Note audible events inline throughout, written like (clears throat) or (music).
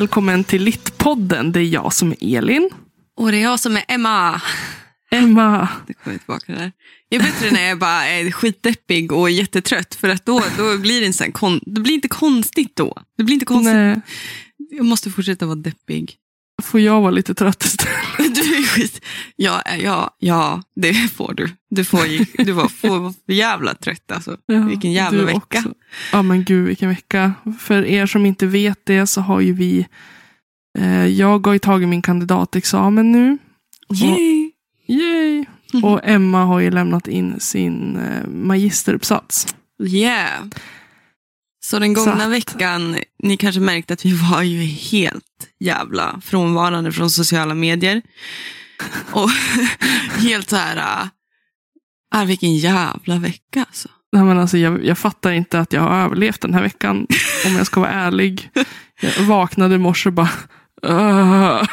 Välkommen till Littpodden. Det är jag som är Elin. Och det är jag som är Emma. Emma. Det kommer tillbaka där. Jag är bättre när jag bara är skitdeppig och jättetrött. För att då, då blir det, en sån kon- det blir inte konstigt då. Det blir inte konstigt. Nej, Jag måste fortsätta vara deppig. får jag vara lite trött istället? (laughs) Du är skit. Ja, ja, ja, det får du. Du får, du får för jävla trött alltså. Ja, Vilken jävla vecka. också. Ja men gud vilken vecka. För er som inte vet det så har ju vi eh, Jag har ju tagit min kandidatexamen nu. Yay! Yay! Och Emma har ju lämnat in sin eh, magisteruppsats. Yeah. Så den gångna Så veckan, ni kanske märkte att vi var ju helt jävla frånvarande från sociala medier. Och (laughs) helt så här, äh, vilken jävla vecka alltså. Nej, men alltså, jag, jag fattar inte att jag har överlevt den här veckan. om jag ska vara ärlig. Jag vaknade i morse och bara "Ugh."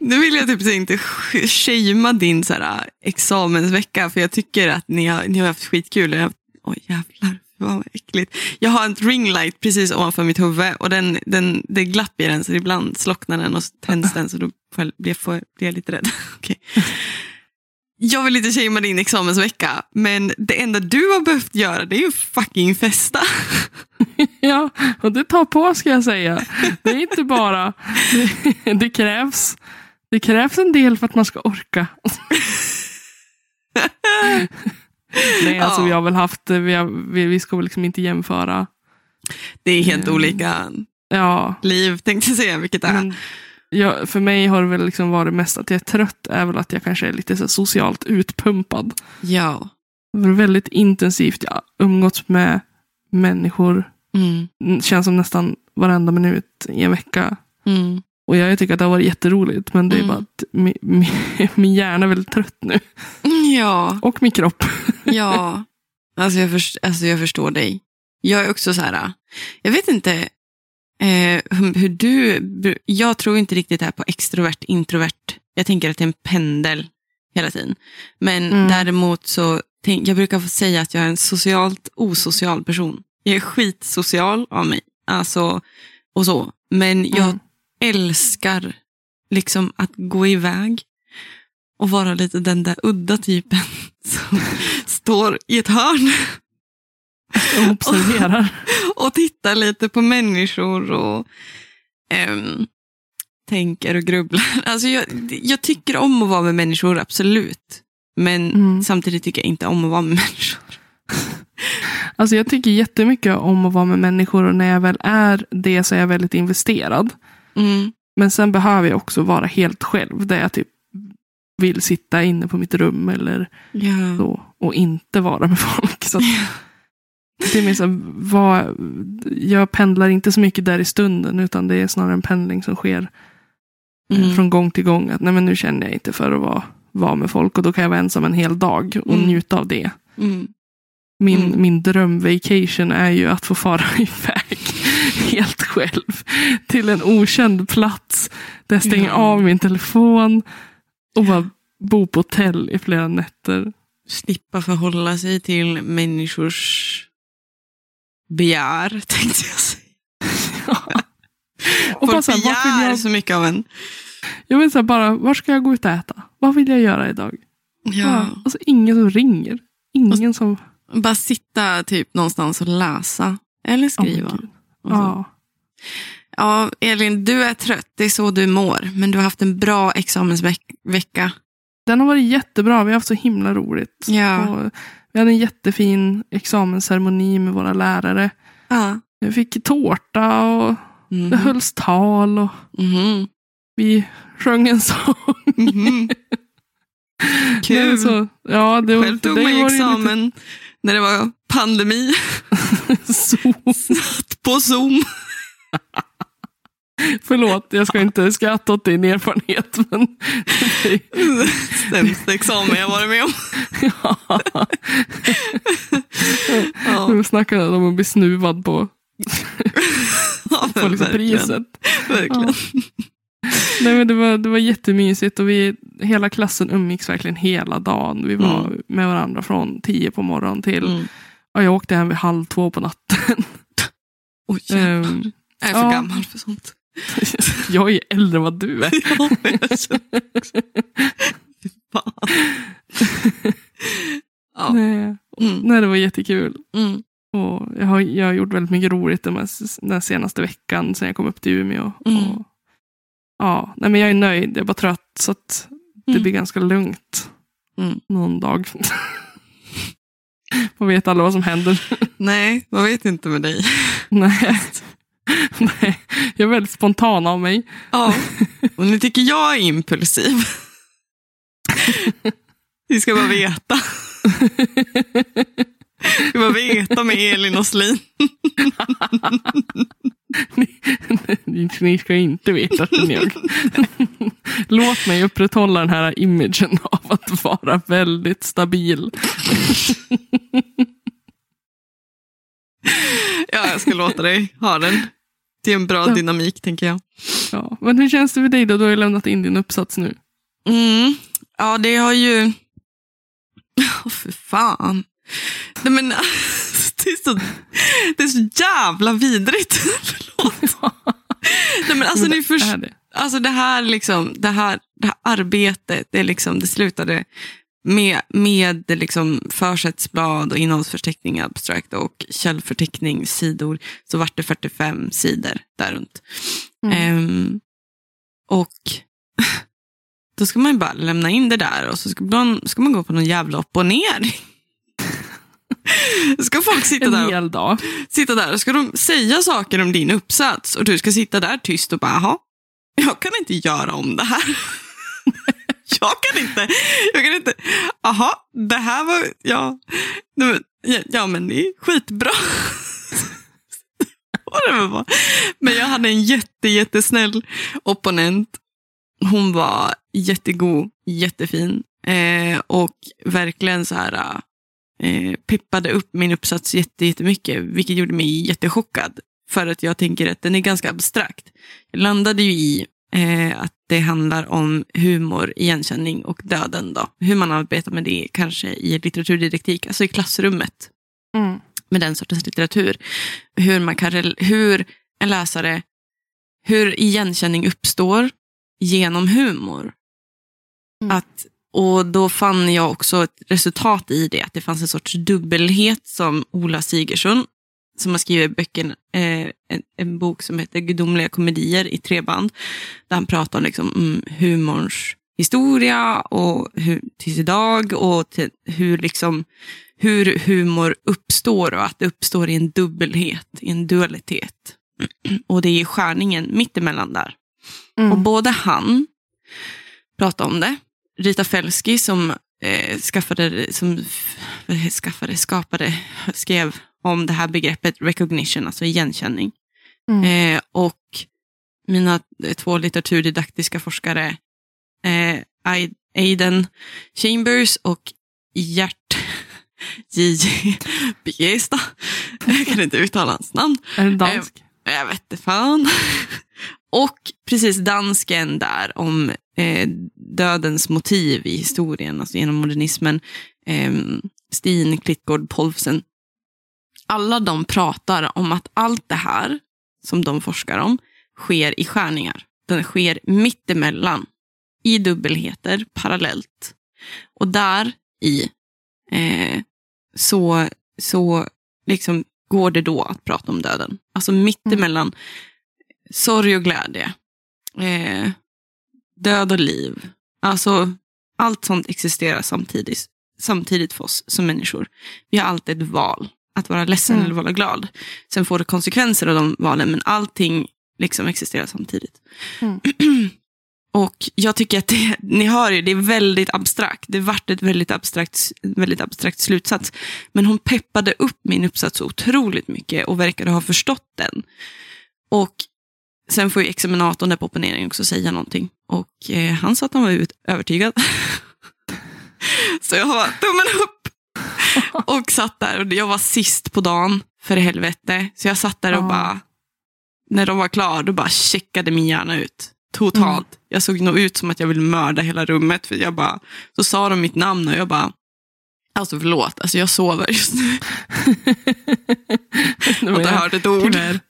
Nu vill jag typ inte sh- shamea din så här, äh, examensvecka, för jag tycker att ni har, ni har haft skitkul. Jag, oj jävlar, vad äckligt. Jag har en ringlight precis ovanför mitt huvud och den, den, det är glapp i den så ibland slocknar den och tänds (laughs) den så då får jag, blir, får, blir jag lite rädd. (laughs) Okej. Jag vill inte shamea din examensvecka, men det enda du har behövt göra det är ju fucking festa. (laughs) Ja, och det tar på ska jag säga. Det är inte bara, det, (laughs) det krävs. Det krävs en del för att man ska orka. (laughs) Nej, alltså Ja. vi har väl haft, vi, har, vi, vi ska väl liksom inte jämföra. Det är helt Mm. olika Ja, liv tänkte jag säga, vilket är. men jag, för mig har det väl liksom varit mest att jag är trött, är väl att jag kanske är lite så socialt utpumpad. Ja. Det var väldigt intensivt, jag har umgåtts med människor, Mm. Det känns som nästan varenda minut i en vecka. Mm. Och jag tycker att det har varit jätteroligt, men det är Mm. bara att min, min, (laughs) min hjärna är väldigt trött nu. Ja. Och min kropp. (laughs) Ja, alltså jag, först, alltså jag förstår dig. Jag är också så här, jag vet inte eh, hur du, jag tror inte riktigt här på extrovert, introvert. Jag tänker att det är en pendel hela tiden. Men Mm. däremot så, tänk, jag brukar få säga att jag är en socialt osocial person. Jag är skitsocial av mig, alltså och så. Men jag Mm. älskar liksom att gå iväg och vara lite den där udda typen (laughs) som står i ett hörn Jag observerar. (laughs) och tittar lite på människor och ehm, tänker och grubblar. (laughs) Alltså jag, jag tycker om att vara med människor, absolut. Men Mm. samtidigt tycker jag inte om att vara med (laughs) människor. Alltså jag tycker jättemycket om att vara med människor och när jag väl är det så är jag väldigt investerad. Mm. Men sen behöver jag också vara helt själv. Där jag typ vill sitta inne på mitt rum eller Ja. så. Och inte vara med folk. Så att det är mer så vad, jag pendlar inte så mycket där i stunden. Utan det är snarare en pendling som sker eh, Mm. från gång till gång. Att nej, men nu känner jag inte för att vara, vara med folk. Och då kan jag vara ensam en hel dag och Mm. njuta av det. Mm. Min, Mm. min drömvacation är ju att få fara (laughs) iväg helt själv till en okänd plats. Där jag stänger av min telefon och bara bo på hotell i flera nätter. Slippa förhålla sig till människors begär, (laughs) tänkte jag säga. och bara så här, begär jag, så mycket av en. jag vill så här, bara, var ska jag gå ut och äta? Vad vill jag göra idag? Ja. Alltså ingen som ringer. Ingen som... Bara sitta typ någonstans och läsa. Eller skriva. Och så. Ja. Ja, Elin, du är trött. Det är så du mår. Men du har haft en bra examensvecka. Den har varit jättebra. Vi har haft så himla roligt. Ja. Och vi hade en jättefin examensceremoni med våra lärare. Ja. Jag fick tårta och Mhm. det hölls tal och Mhm. vi sjöng en sång. Nej, (laughs) Kul. Så, ja, det, Själv tog man examen när det var pandemi (laughs) lite så. på Zoom. (laughs) Förlåt, jag ska inte skratta åt din erfarenhet. Men Sämsta examen jag varit med om. ja, Ja, nu snackar jag om att bli snuvad på, ja, på liksom verkligen. priset. Verkligen. Nej, men det, var, det var jättemysigt och vi, hela klassen umgicks verkligen hela dagen. Vi var Mm. med varandra från tio på morgonen till Mm. och jag åkte hem vid halv två på natten. Oj. Ehm, Jag är för Ja. gammal för sånt. Jag är äldre än vad du är. (laughs) Ja, jag känner också. Fy (laughs) fan. ja. Nej. Mm. Nej, det var jättekul. Mm. Och jag, har, jag har gjort väldigt mycket roligt den, här, den senaste veckan sen jag kom upp till Umeå. Mm. Och, ja, nej, men jag är nöjd. Jag är bara trött. Så att det Mm. blir ganska lugnt Mm. någon dag. (laughs) Man vet alla vad som händer. Nej, man vet inte med dig. nej. Nej, (laughs) jag är väldigt spontan av mig. Ja. (laughs) Och ni tycker jag är impulsiv. (laughs) Ni ska bara veta. Ni ska bara veta med Elin och Slin. ni, ni ska inte veta, känner jag. Låt mig upprätthålla den här imagen av att vara väldigt stabil. Ja, jag ska låta dig ha den. Det är en bra Ja. dynamik, tänker jag. Ja. Men hur känns det för dig då? Du har ju lämnat in din uppsats nu. Mm. Ja, det har ju... (laughs) Åh, för fan. Nej, men, (laughs) det, är så, det är så jävla vidrigt. (laughs) Förlåt. Nej, men alltså, Men ni det först, är det. alltså det här, liksom, det här, det här arbetet, det, liksom, det slutade med, med liksom försättsblad och innehållsförteckning abstract och källförteckning sidor. Så vart det 45 sidor där runt. Mm. Ehm, och (laughs) då ska man ju bara lämna in det där och så ska man, ska man gå på någon jävla upp och ner. (laughs) ska folk sitta där, dag. sitta där och ska de säga saker om din uppsats och du ska sitta där tyst och bara, jaha, jag kan inte göra om det här. (laughs) (laughs) jag kan inte, jag kan inte, aha, det här var, ja, men- ja, men det är skitbra. (laughs) Men jag hade en jätte, jättesnäll opponent. Hon var jättegod, jättefin eh, och verkligen så här eh, peppade upp min uppsats jätte, jättemycket, vilket gjorde mig jättechockad. För att jag tänker att den är ganska abstrakt. Jag landade ju i eh, att det handlar om humor, igenkänning och döden. Då. Hur man arbetar med det kanske i litteraturdidaktik, alltså i klassrummet Mm. med den sortens litteratur. Hur, man kan, hur en läsare, hur igenkänning uppstår genom humor. Mm. Att, och då fann jag också ett resultat i det, att det fanns en sorts dubbelhet som Ola Sigersson, som har skrivit böcken, eh, en, en bok som heter Gudomliga komedier i tre band, där han pratar om liksom, mm, humorns historia och hur, tills idag och till, hur, liksom, hur humor uppstår och att det uppstår i en dubbelhet, i en dualitet. (clears throat) Och det är skärningen mittemellan där. Mm. Och både han pratade om det, Rita Felski som eh, skaffade, som skaffade, skapade, skrev om det här begreppet recognition, alltså igenkänning. Mm. Eh, och mina eh, två litteraturdidaktiska forskare, eh, Ai- Aiden Chambers och Gert (laughs) J.J. Bjesta. Jag kan inte uttala hans namn. Är det dansk? Jag vet inte fan. (laughs) Och precis dansken där om eh, dödens motiv i historien, alltså genom modernismen. Eh, Stin, Klitgård, Polfsen. Alla de pratar om att allt det här som de forskar om sker i skärningar. Den sker mittemellan, i dubbelheter, parallellt. Och där i eh, så, så liksom går det då att prata om döden. Alltså mittemellan sorg och glädje, eh, död och liv. Alltså allt sånt existerar samtidigt, samtidigt för oss som människor. Vi har alltid ett val, att vara ledsen Mm. eller vara glad. Sen får det konsekvenser av de valen, men allting liksom existerar samtidigt. Mm. (clears throat) Och jag tycker att det, ni hör ju, det är väldigt abstrakt. Det vart ett väldigt abstrakt, väldigt abstrakt slutsats. Men hon peppade upp min uppsats otroligt mycket och verkade ha förstått den. Och sen får ju examinatorn där på opponering också säga någonting. Och eh, han sa att han var övertygad. (laughs) så jag var tummen upp. (laughs) Och satt där och jag var sist på dagen, för helvete. Så jag satt där och bara, när de var klara, då bara checkade min hjärna ut. Totalt. Jag såg nog ut som att jag ville mörda hela rummet. För jag bara, så sa de mitt namn och jag bara, alltså förlåt, alltså jag sover just nu. Jag jag- hörde ett ord. Tyvärr.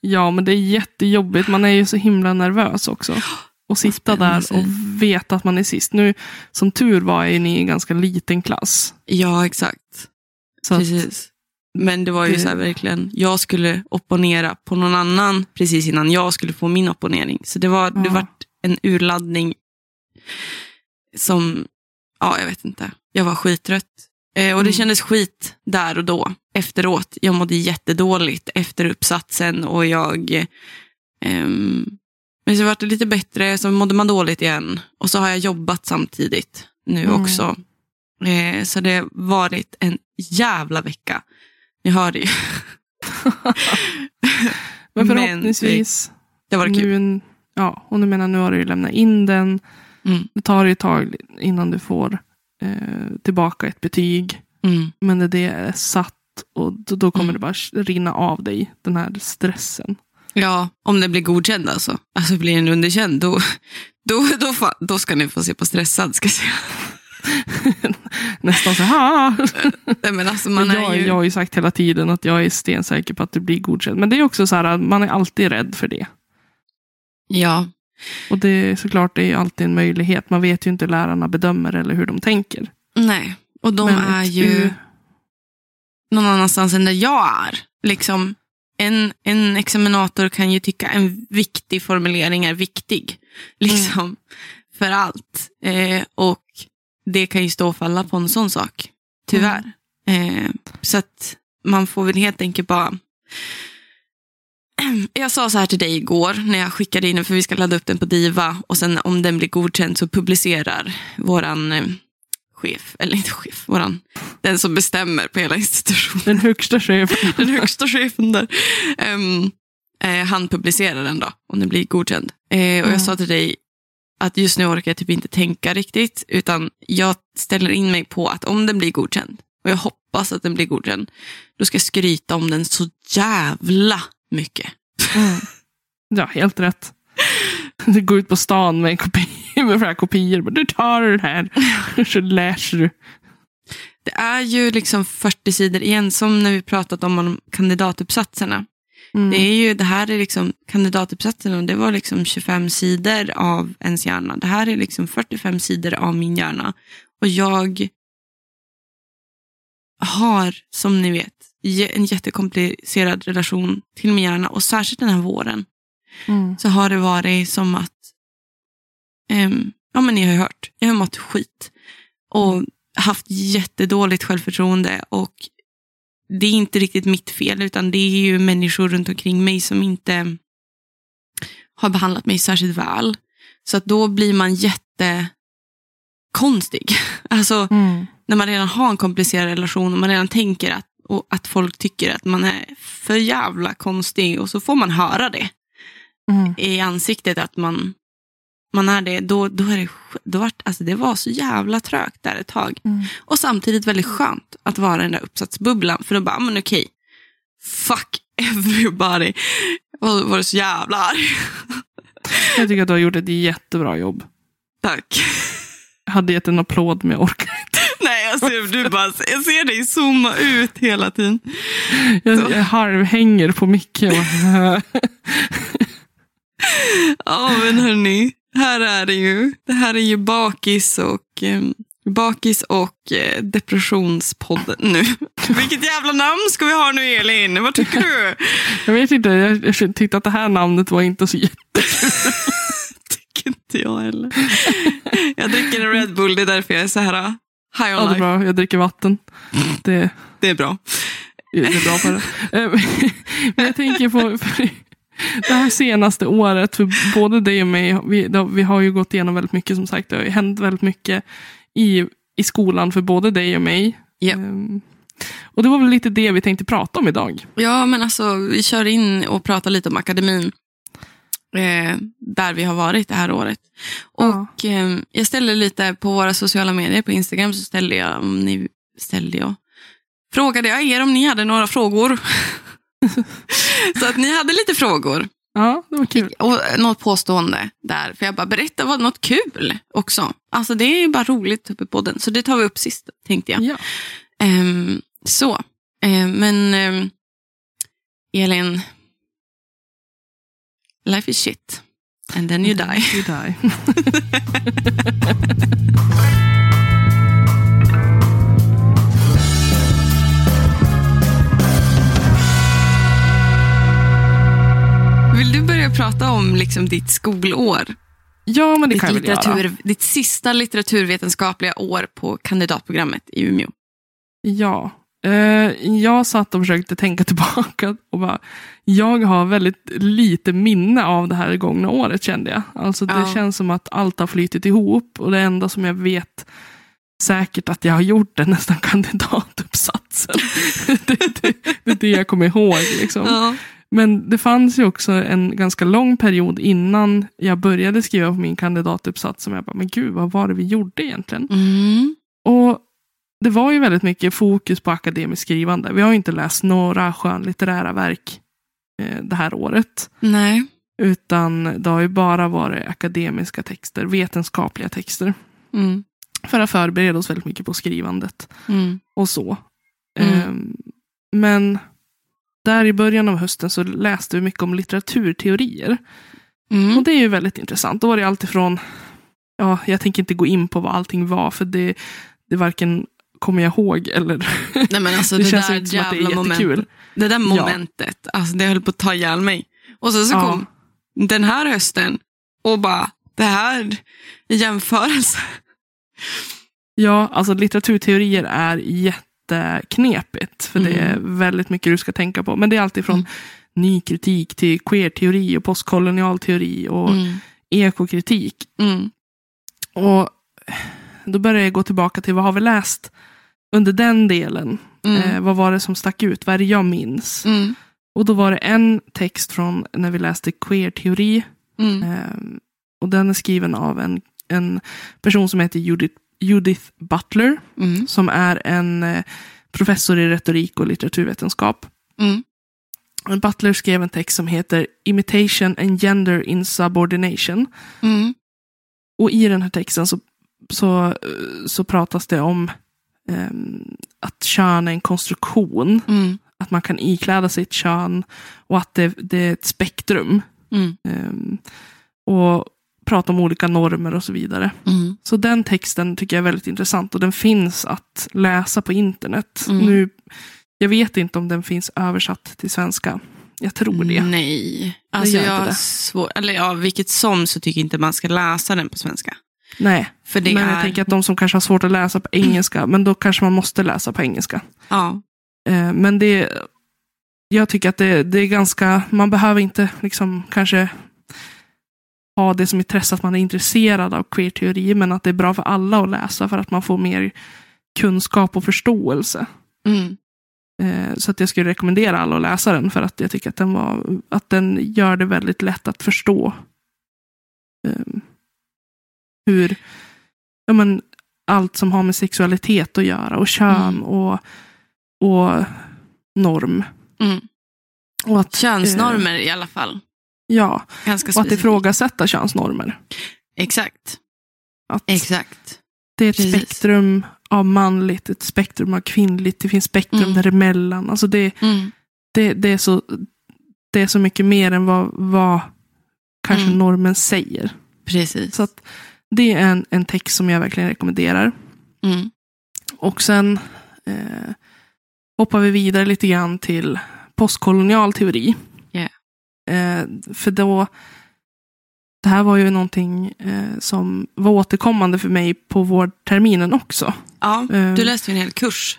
Ja, men det är jättejobbigt. Man är ju så himla nervös också. (gasps) Och sitta där och veta att man är sist. Nu, som tur var, är ni i en ganska liten klass. Ja, exakt. Så att, Precis. Men det var ju det- så här verkligen, jag skulle opponera på någon annan precis innan jag skulle få min opponering. Så det var, det Ja. vart en urladdning som, ja jag vet inte, jag var skittrött. Eh, och det Mm. kändes skit där och då, efteråt. Jag mådde jättedåligt efter uppsatsen och jag, ehm, men så vart det lite bättre, så mådde man dåligt igen. Och så har jag jobbat samtidigt nu Mm. också. Eh, så det har varit en jävla vecka. Ni hör det ju. men (laughs) Men förhoppningsvis. Det var kul. nu, ja, och nu menar nu har du ju lämnat in den. Mm. Det tar ju ett tag innan du får eh, tillbaka ett betyg. Mm. Men när det är satt och då, då kommer Mm. det bara rinna av dig, den här stressen. Ja, om det blir godkänd alltså. Alltså blir den underkänd, då, då, då, fa- då ska ni få se på stressad. Ska jag säga. (laughs) Nästan så här. (laughs) Nej, men alltså, man jag, är ju... jag har ju sagt hela tiden att jag är stensäker på att det blir godkänt. Men det är också så här att man är alltid rädd för det. Ja, Och det är såklart det är alltid en möjlighet. Man vet ju inte hur lärarna bedömer eller hur de tänker. nej. Och de Men är ju U- någon annanstans än där jag är. Liksom, en, en examinator kan ju tycka en viktig formulering är viktig. (laughs) Liksom, för allt. Eh, och det kan ju stå och falla på en sån sak. Tyvärr. Eh, så att man får väl helt enkelt bara... (clears throat) Jag sa så här till dig igår när jag skickade in den, för vi ska ladda upp den på Diva. Och sen om den blir godkänd så publicerar våran eh, chef, eller inte chef, våran, den som bestämmer på hela institutionen Den högsta chefen. (laughs) den högsta chefen där. Ehm, eh, han publicerar den då, om den blir godkänd. Eh, och Mm. jag sa till dig att just nu orkar jag typ inte tänka riktigt, utan jag ställer in mig på att om den blir godkänd, och jag hoppas att den blir godkänd, då ska jag skryta om den så jävla mycket. Mm. Ja, helt rätt. Du går ut på stan med, en kopi, med flera kopior. Du tar den här. (laughs) Så läser du. Det är ju liksom 40 sidor igen, som när vi pratat om, om kandidatuppsatserna. Mm. Det, är ju, det här är liksom kandidatuppsatsen och det var liksom 25 sidor av ens hjärna. Det här är liksom 45 sidor av min hjärna. Och jag har, som ni vet, en jättekomplicerad relation till min hjärna. Och särskilt den här våren Mm. så har det varit som att, ehm, ja men ni har ju hört, jag har mått skit. Och haft jättedåligt självförtroende och det är inte riktigt mitt fel utan det är ju människor runt omkring mig som inte har behandlat mig särskilt väl. Så att då blir man jättekonstig. (laughs) Alltså Mm. när man redan har en komplicerad relation och man redan tänker att, och att folk tycker att man är för jävla konstig och så får man höra det Mm. i ansiktet att man, man är det, då, då är det, då vart, alltså det var så jävla trögt där ett tag. Mm. Och samtidigt väldigt skönt att vara i den där uppsatsbubblan. För då bara, men okej, fuck everybody. (laughs) Och var så jävla arg. (laughs) Jag tycker att du har gjort ett jättebra jobb. Tack. Jag hade gett en applåd men jag orkar inte. (laughs) Nej, jag ser, du bara, jag ser dig zooma ut hela tiden. Jag, Så. jag halvhänger på micken. Ja, men hörni, här är det ju. Det här är ju bakis och, eh, bakis och eh, depressionspodden nu. (laughs) Vilket jävla namn ska vi ha nu Elin? Vad tycker du? (laughs) Jag vet inte, jag, tyckte att det här namnet var inte så jätte... (laughs) tycker inte jag heller. Jag dricker en Red Bull, det är därför jag är så här uh, high Ja, on det är bra, jag dricker vatten. Det, Det är bra. det är bra för det. Eh, Men jag tänker på för det här senaste året, för både dig och mig, vi, det- vi har ju gått igenom väldigt mycket som sagt. Det har ju hänt väldigt mycket i, i skolan för både dig och mig. Ja. Ehm, Och det var väl lite det vi tänkte prata om idag. Ja, men alltså vi kör in och pratar lite om akademin. Eh, där vi har varit det här året. Ja. Och eh, jag ställde lite på våra sociala medier, på Instagram så ställde jag, om ni ställde jag, frågade jag er om ni hade några frågor. (laughs) så att ni hade lite frågor. Ja, det var kul. Och något påstående där. För jag bara, berätta vad något kul också. Alltså det är ju bara roligt uppe på den. Så det tar vi upp sist, tänkte jag. Ja. Ehm, så, Ehm, men ehm, Elin, Life is shit. And then you die. You die. (laughs) Vill du börja prata om liksom ditt skolår? Ja, men det Ditt, kan jag väl göra. ditt sista litteraturvetenskapliga år på kandidatprogrammet i Umeå. Ja. Eh, jag satt och försökte tänka (laughs) tillbaka och bara, jag har väldigt lite minne av det här gångna året kände jag. Alltså det Ja. känns som att allt har flyttit ihop och det enda som jag vet säkert att jag har gjort är nästan (laughs) kandidatuppsatsen. (laughs) det, det, det är det jag kommer ihåg. Liksom. Ja. Men det fanns ju också en ganska lång period innan jag började skriva på min kandidatuppsats som jag bara, men gud, vad var det vi gjorde egentligen? Mm. Och det var ju väldigt mycket fokus på akademiskt skrivande. Vi har inte läst några skönlitterära verk eh, det här året. Nej. Utan det har ju bara varit akademiska texter, vetenskapliga texter. Mm. För att förbereda oss väldigt mycket på skrivandet Mm. och så. Mm. Ehm, men där i början av hösten så läste vi mycket om litteraturteorier. Mm. Och det är ju väldigt intressant. Då var det alltifrån, ja, jag tänker inte gå in på vad allting var, för det, det varken kommer jag ihåg eller Nej, men alltså, (laughs) det, det, känns där inte som att det är jättekul. Det där momentet, alltså, det höll på att ta ihjäl mig. Och så, så Ja. kom den här hösten och bara, det här i jämförelse. Ja, alltså litteraturteorier är jätteknepigt. För det är väldigt mycket du ska tänka på. Men det är alltid från Mm. ny kritik till queer-teori och postkolonial teori och Mm. ekokritik. Mm. Och då börjar jag gå tillbaka till vad har vi läst under den delen? Mm. Eh, vad var det som stack ut? Vad är det jag minns? Mm. Och då var det en text från när vi läste queer-teori. Mm. Eh, och den är skriven av en, en person som heter Judith, Judith Butler. Mm. Som är en eh, professor i retorik och litteraturvetenskap. Mm. Butler skrev en text som heter Imitation and Gender in Subordination. Mm. Och i den här texten så, så, eh, så pratas det om ehm, att kön är en konstruktion. Mm. Att man kan ikläda sig ett kön och att det, det är ett spektrum. Mm. Ehm, och prata om olika normer och så vidare. Mm. Så den texten tycker jag är väldigt intressant och den finns att läsa på internet. Mm. Nu, jag vet inte om den finns översatt till svenska. Jag tror det. Nej. Alltså gör jag det. svår, eller ja, vilket som så tycker jag inte man ska läsa den på svenska. Nej, För det men är, jag tänker att de som kanske har svårt att läsa på engelska, men då kanske man måste läsa på engelska. ja. Eh, men det, jag tycker att det, det är ganska, man behöver inte liksom kanske ha det som intresse att man är intresserad av queer-teori, men att det är bra för alla att läsa för att man får mer kunskap och förståelse. Mm. Eh, Så att jag skulle rekommendera alla att läsa den för att jag tycker att den, var, att den gör det väldigt lätt att förstå eh, hur ja, men, allt som har med sexualitet att göra och kön Mm. och, och norm. Mm. Och att, Könsnormer i alla fall. Ja, Ganska och att ifrågasätta könsnormer. Exakt. Att Exakt. det är ett precis. spektrum av manligt, ett spektrum av kvinnligt, det finns spektrum Mm. däremellan. Alltså det, Mm. det, det, är så, det är så mycket mer än vad, vad kanske Mm. normen säger. Precis. Så att det är en, en text som jag verkligen rekommenderar. Mm. Och sen eh, hoppar vi vidare lite grann till postkolonial teori. Eh, för då, det här var ju någonting eh, som var återkommande för mig på vårterminen också. Ja, Eh, du läste ju en hel kurs.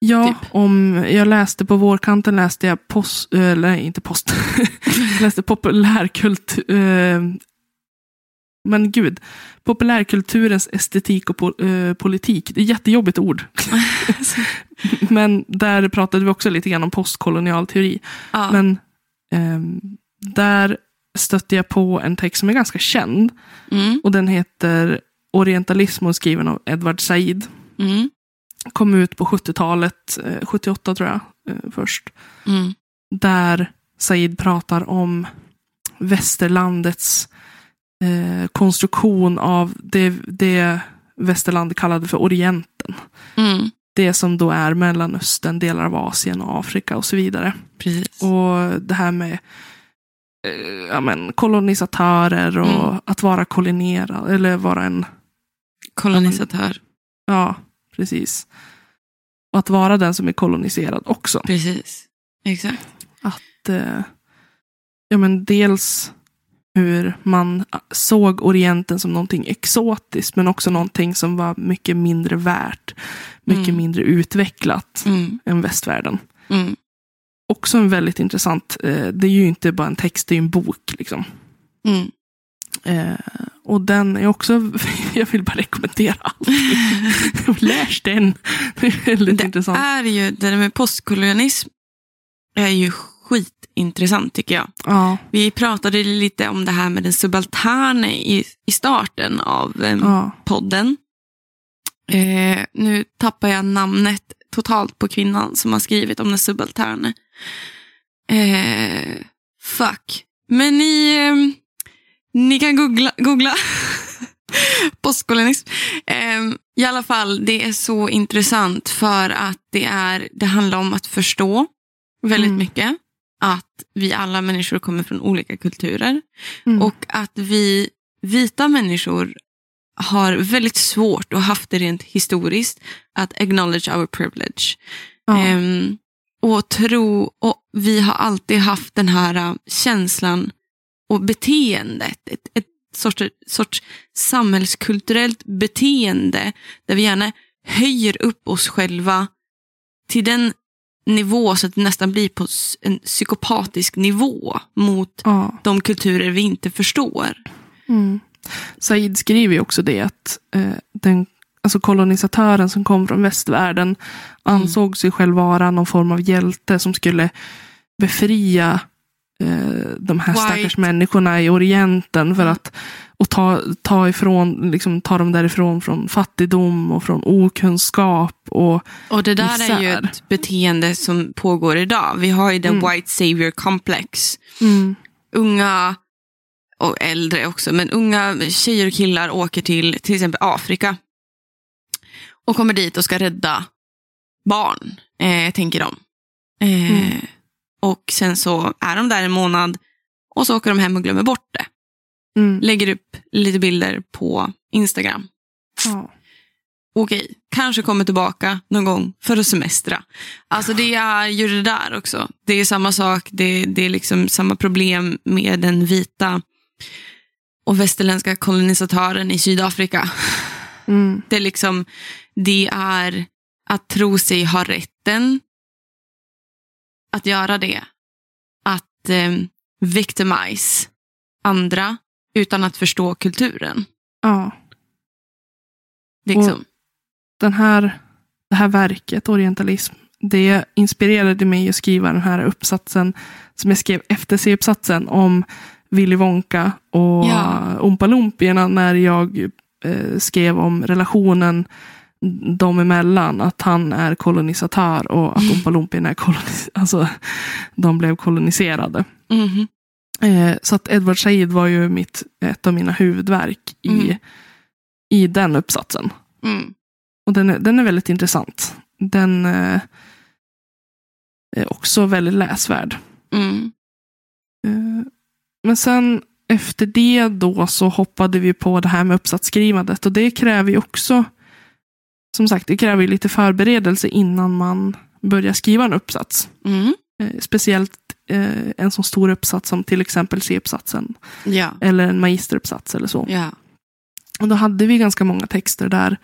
Ja, typ. om jag läste på vårkanten läste jag post, eller nej, inte post, (laughs) jag läste populärkultur, eh, men gud, populärkulturens estetik och po, eh, politik. Det är ett jättejobbigt ord. (laughs) men där pratade vi också lite grann om postkolonial teori. ja. Men där stötte jag på en text som är ganska känd. mm. Och den heter Orientalism och skriven av Edward Said. Mm. Kom ut på 70-talet, eh, 78 tror jag, eh, först. Mm. Där Said pratar om västerlandets eh, konstruktion av det, det västerland kallade för Orienten. Mm. Det som då är Mellanöstern, delar av Asien och Afrika och så vidare. Precis. Och det här med eh, ja, men, kolonisatörer och Mm. att vara koloniserad, eller vara en, Kolonisatör. ja, precis. Och att vara den som är koloniserad också. Precis. Exakt. Att, eh, ja men dels hur man såg Orienten som någonting exotiskt, men också någonting som var mycket mindre värt, mycket Mm. mindre utvecklat Mm. än västvärlden. Mm. Också en väldigt intressant, eh, det är ju inte bara en text, det är ju en bok. Liksom. Mm. Eh, och den är också, (laughs) jag vill bara rekommendera allt. (laughs) Läs den. Det är väldigt Det intressant. är ju, det där med postkolonialism är ju skitintressant tycker jag. Ja, Vi pratade lite om det här med den subalterne i, i starten av eh, ja. podden. Eh, nu tappar jag namnet totalt på kvinnan som har skrivit om den subalterne. Eh, fuck. Men ni, eh, ni kan googla. googla. (laughs) Postkolonialism. Eh, I alla fall, det är så intressant för att det, är, det handlar om att förstå väldigt Mm. mycket. Att vi alla människor kommer från olika kulturer. Mm. Och att vi vita människor har väldigt svårt och haft det rent historiskt att acknowledge our privilege. ja. Ehm, och tro, och vi har alltid haft den här äh, känslan och beteendet, ett, ett sorts, sorts samhällskulturellt beteende där vi gärna höjer upp oss själva till den nivå så att det nästan blir på en psykopatisk nivå mot ja. de kulturer vi inte förstår. Mm. Said skriver ju också det att eh, den alltså kolonisatören som kom från västvärlden ansåg sig själv vara någon form av hjälte som skulle befria de här White. stackars människorna i Orienten för Mm. att och ta, ta, ifrån, liksom, ta dem därifrån från fattigdom och från okunskap. Och, Och det där är ju Misär. ett beteende som pågår idag. Vi har ju den Mm. white savior complex. mm, Unga och äldre också, men unga tjejer och killar åker till till exempel Afrika och kommer dit och ska rädda barn, eh, tänker de. Eh, Mm. Och sen så är de där en månad och så åker de hem och glömmer bort det. mm, Lägger upp lite bilder på Instagram. ja. okej, kanske kommer tillbaka någon gång för att semestra. Alltså det är ju det där också. Det är samma sak, det, det är liksom samma problem med den vita och västerländska kolonisatören i Sydafrika. Mm, Det är liksom, det är att tro sig ha rätten att göra det. Att eh, victimize andra utan att förstå kulturen. ja. Liksom. den här, det här verket, Orientalism, det inspirerade mig att skriva den här uppsatsen som jag skrev efter C-uppsatsen om Willy Wonka och Ja. Oompa Lompierna när jag eh, skrev om relationen dem emellan. Att han är kolonisatör och att Oompa Lompierna är kolonis- alltså, de blev koloniserade. Mhm. Eh, så att Edward Said var ju mitt, ett av mina huvudverk i, Mm. i den uppsatsen. Mm. Och den är, den är väldigt intressant. Den eh, är också väldigt läsvärd. Mm. Eh, men sen efter det då så hoppade vi på det här med uppsatsskrivandet. Och det kräver ju också, som sagt, det kräver ju lite förberedelse innan man börjar skriva en uppsats. Mm. Eh, speciellt eh, en så stor uppsats som till exempel C-uppsatsen. Ja. Eller en magisteruppsats eller så. Ja. Och då hade vi ganska många texter där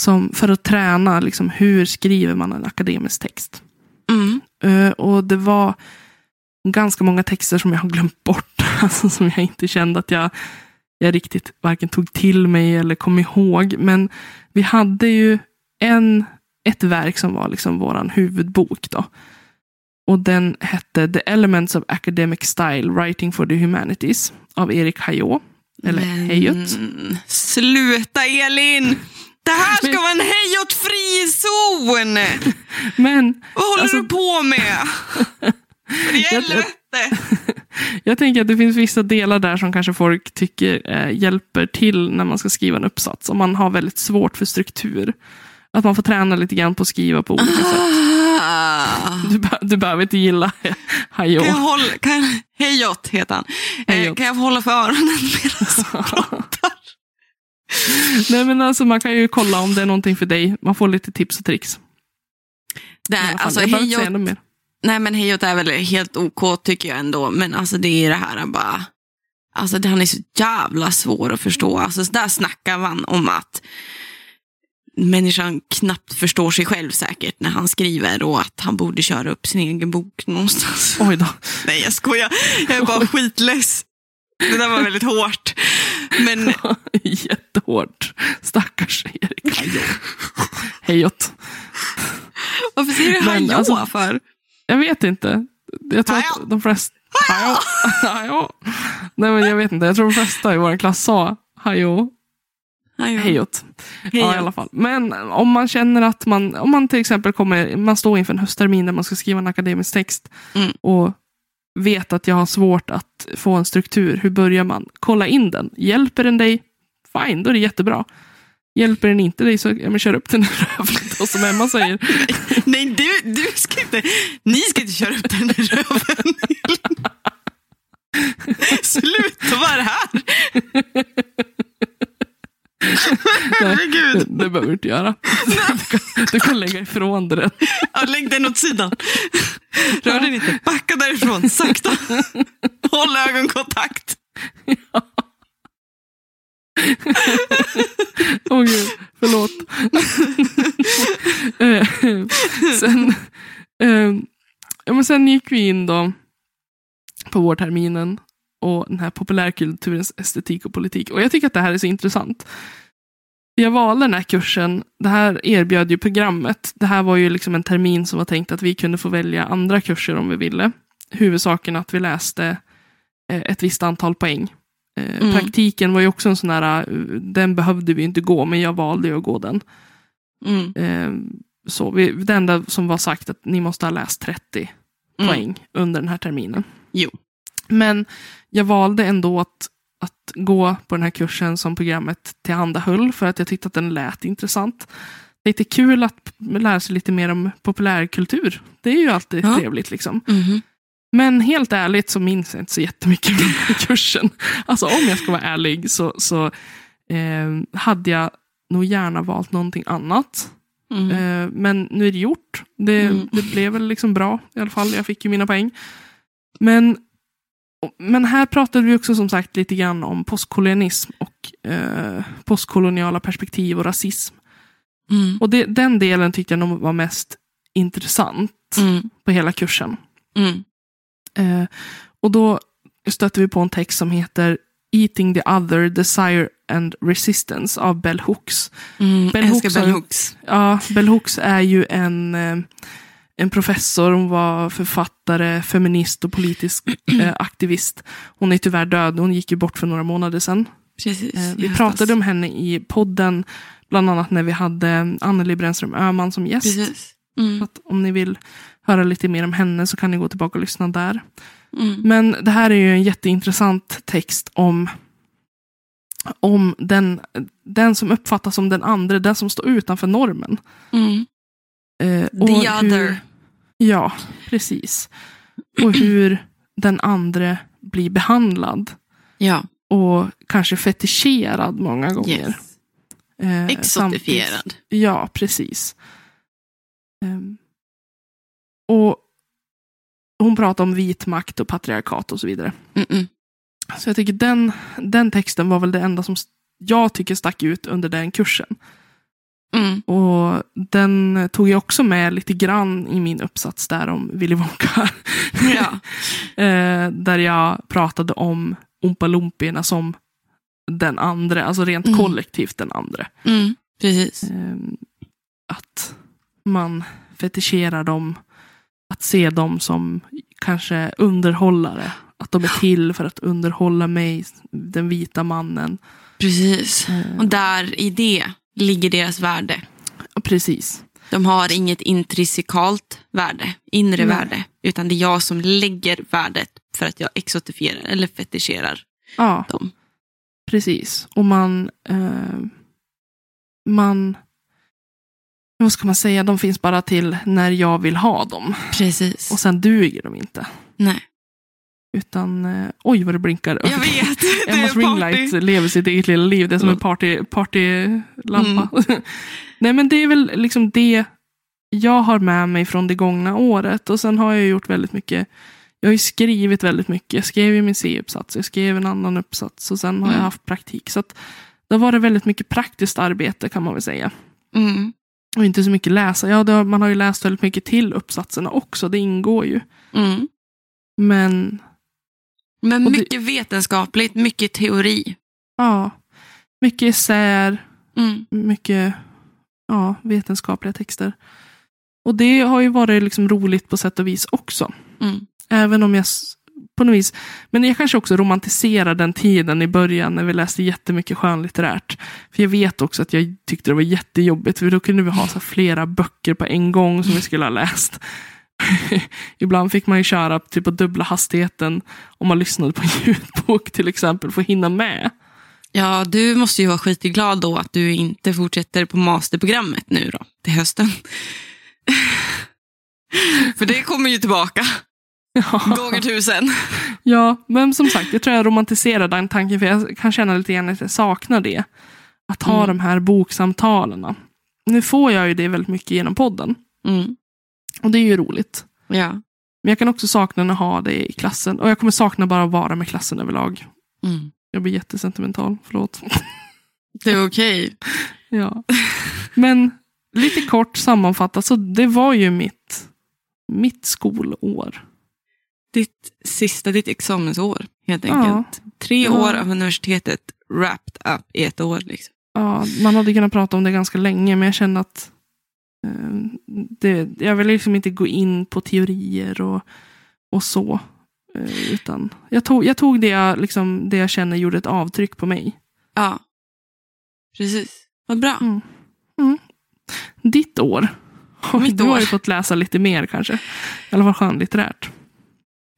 som, för att träna liksom, hur skriver man en akademisk text. Mm. Eh, och det var ganska många texter som jag har glömt bort. (laughs) Alltså, som jag inte kände att jag, jag riktigt varken tog till mig eller kom ihåg. Men vi hade ju en, ett verk som var liksom vår huvudbok. Då. Och den hette The Elements of Academic Style Writing for the Humanities av Erik Hayot. Eller Men, Hayot. Sluta Elin! Det här ska Men- vara en hejot-fri zon! (laughs) Men Vad håller Alltså- du på med? (laughs) För i Jag- helvete! (laughs) Jag tänker att det finns vissa delar där som kanske folk tycker eh, hjälper till när man ska skriva en uppsats. Om man har väldigt svårt för struktur. Att man får träna lite grann på att skriva på olika sätt. Ah. Du, du behöver inte gilla (laughs) hej Kan jag och hålla, kan, hejot heter han. Eh, kan jag hålla för öronen medan jag pratar? (laughs) Nej men alltså man kan ju kolla om det är någonting för dig. Man får lite tips och tricks. Nej, alltså, jag behöver inte säga något mer. Nej men hejot är väl helt OK tycker jag ändå. Men alltså det är det här bara. Alltså det, han är så jävla svår att förstå. Alltså så där snackar man om att människan knappt förstår sig själv säkert när han skriver och att han borde köra upp sin egen bok någonstans. (laughs) Oj då. Nej jag skojar, jag är bara skitless. Det där var väldigt hårt. Men (laughs) Jättehårt. Stackars Erik. Hejot. varför säger du hajå alltså- för? Jag vet inte. Jag tror att de flesta... Hajå. (laughs) Nej men jag vet inte. Jag tror de flesta i vår klass sa hajå. Hajå. Hejot. Ja, i alla fall. Men om man känner att man, om man till exempel kommer, man står inför en hösttermin där man ska skriva en akademisk text Mm. och vet att jag har svårt att få en struktur, hur börjar man? Kolla in den. Hjälper den dig? Fine, då är det jättebra. Hjälper den inte dig så ja, men kör upp den i röven då, som Emma säger. (laughs) Nej, du, du ska inte, ni ska inte köra upp den i röven. (laughs) Sluta, vad är det här? Herregud. Det, det behöver du inte göra. Du (laughs) kan, du kan lägga ifrån dig den. Ja, lägg den åt sidan. Rör den inte. Backa därifrån, sakta. Håll ögonkontakt. Åh gud, förlåt. Eh, sen, eh, ja, men sen gick vi in då på vårterminen och den här populärkulturens estetik och politik. Och jag tycker att det här är så intressant. Jag valde den här kursen, det här erbjöd ju programmet. Det här var ju liksom en termin som var tänkt att vi kunde få välja andra kurser om vi ville. Huvudsaken att vi läste eh, ett visst antal poäng. Eh, Mm. Praktiken var ju också en sån där, eh, den behövde vi inte gå, men jag valde ju att gå den. Mm, Eh, så vi, det enda som var sagt att ni måste ha läst 30 mm. poäng under den här terminen. Jo. Men jag valde ändå att, att gå på den här kursen som programmet tillhandahöll för att jag tyckte att den lät intressant. Lite kul att lära sig lite mer om populärkultur. Det är ju alltid Ja. trevligt liksom. Mhm. Men helt ärligt så minns jag inte så jättemycket från kursen. Alltså om jag ska vara ärlig så, så eh, hade jag nog gärna valt någonting annat. Mm. Eh, men nu är det gjort. Det, Mm. det blev väl liksom bra i alla fall. Jag fick ju mina poäng. Men, men här pratade vi också som sagt lite grann om postkolonialism och eh, postkoloniala perspektiv och rasism. Mm. Och det, den delen tyckte jag nog var mest intressant Mm. på hela kursen. Mm. Eh, och då stötte vi på en text som heter Eating the other, desire and resistance av Bell Hooks. Mm. Bell Älskar Hooks Bell Hooks. Ja, Bell Hooks är ju en, eh, en professor, hon var författare, feminist och politisk (clears throat) eh, aktivist. Hon är tyvärr död, hon gick ju bort för några månader sedan. Precis. Eh, vi pratade om henne i podden, bland annat när vi hade Anneli Brännström Öhman som gäst. Mm. Om ni vill höra lite mer om henne så kan ni gå tillbaka och lyssna där. Mm. Men det här är ju en jätteintressant text om, om den, den som uppfattas som den andra, den som står utanför normen. Mm. Eh, The hur- other. Ja, precis. Och hur den andra blir behandlad. Ja. Och kanske fetischerad många gånger. Yes. Eh, Exotifierad. samtidigt- Ja, precis. Ehm, och hon pratar om vit makt och patriarkat och så vidare. Mm-mm. Så jag tycker den, den texten var väl det enda som jag tycker stack ut under den kursen. Mm. Och den tog jag också med lite grann i min uppsats där om Willy Wonka. (laughs) Ja. (laughs) Eh, där jag pratade om Oompa som den andra, alltså rent Mm. kollektivt den andra. Mm. Precis. Eh, att man fetischerar dem, att se dem som kanske underhållare. Att de är till för att underhålla mig, den vita mannen. Precis. Eh, Och där i det ligger deras värde. precis. De har inget intrinsikalt värde, inre Nej. värde, utan det är jag som lägger värdet för att jag exotifierar eller fetischerar Ja, dem. precis. Och man, eh, man vad ska man säga, de finns bara till när jag vill ha dem. Precis. Och sen duger de inte. Nej. Utan, eh, oj vad det blinkar. Jag vet, (laughs) det Emmas ringlight lever sitt eget lilla liv. Det är som en party, partylampa. (laughs) Nej men det är väl liksom det jag har med mig från det gångna året. Och sen har jag gjort väldigt mycket. Jag har ju skrivit väldigt mycket. Jag skrev ju min C-uppsats. Jag skrev en annan uppsats. Och sen har jag Mm. haft praktik. Så att det var det väldigt mycket praktiskt arbete kan man väl säga. Mm. Och inte så mycket läsa. Ja, har, man har ju läst väldigt mycket till uppsatserna också. Det ingår ju. Mm. Men Men Och det- mycket vetenskapligt, mycket teori. ja, mycket essäer. Mm. mycket ja, vetenskapliga texter. Och det har ju varit liksom roligt på sätt och vis också. Mm. Även om jag på något vis, men jag kanske också romantiserar den tiden i början när vi läste jättemycket skönlitterärt. För jag vet också att jag tyckte det var jättejobbigt, för då kunde vi ha så flera böcker på en gång som vi skulle ha läst. (laughs) Ibland fick man ju köra typ på dubbla hastigheten om man lyssnade på en ljudbok till exempel för att hinna med. Ja, du måste ju vara skitglad då att du inte fortsätter på masterprogrammet nu då, till hösten. (laughs) För det kommer ju tillbaka, gånger tusen. Ja, men som sagt, jag tror jag romantiserar den tanken för jag kan känna lite grann att jag saknar det. Att ha Mm. de här boksamtalen. Nu får jag ju det väldigt mycket genom podden. Mm. Och det är ju roligt. Ja. Men jag kan också sakna att ha det i klassen. Och jag kommer sakna bara att vara med klassen överlag. Mm. Jag blir jättesentimental, förlåt. Det är okej. (laughs) ja. Men lite kort sammanfattat, så det var ju mitt, mitt skolår. Ditt sista, ditt examensår helt Ja. enkelt. Tre Ja. år av universitetet wrapped up i ett år. Liksom. Ja, man hade kunnat prata om det ganska länge, men jag känner att eh, det, jag vill liksom inte gå in på teorier och, och så. Eh, utan jag tog, jag tog det, jag, liksom, det jag känner gjorde ett avtryck på mig. Ja, precis. Vad bra. Mm. Mm. Ditt år? Mitt du har år. ju fått läsa lite mer kanske. I alla fall skönlitterärt.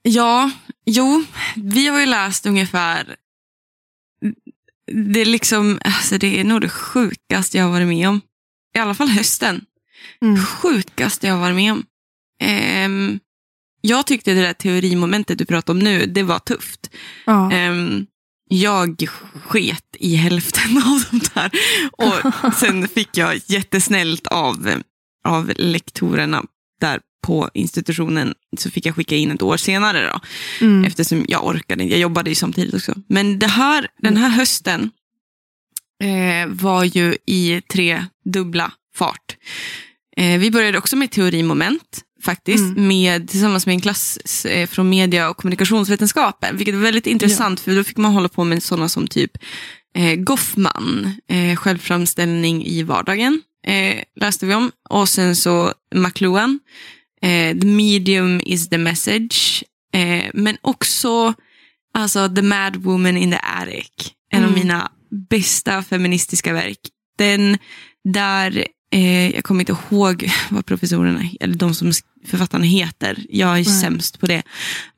Ja, jo, vi har ju läst ungefär... Det är liksom, alltså det är nog det sjukaste jag har varit med om. I alla fall hösten. Mm. Sjukaste jag har varit med om. Ehm, jag tyckte det där teorimomentet du pratar om nu, det var tufft. Ja. Ehm, jag sket i hälften (laughs) av de där. Och (laughs) sen fick jag jättesnällt av, av lektorerna där på institutionen så fick jag skicka in ett år senare då. Mm. Eftersom jag orkade, jag jobbade ju samtidigt också. Men det här, den här hösten eh, var ju i tre dubbla fart. Eh, vi började också med teorimoment faktiskt, Mm. med, tillsammans med en klass eh, från media och kommunikationsvetenskapen, vilket var väldigt intressant för då fick man hålla på med sådana som typ eh, Goffman, eh, självframställning i vardagen, eh, läste vi om. Och sen så McLuhan, eh, The medium is the message, eh, men också alltså, The Mad Woman in the Attic, en av Mm. mina bästa feministiska verk. Den där, eh, jag kommer inte ihåg (laughs) vad professorerna, eller de som författarna heter, jag är Nej. sämst på det.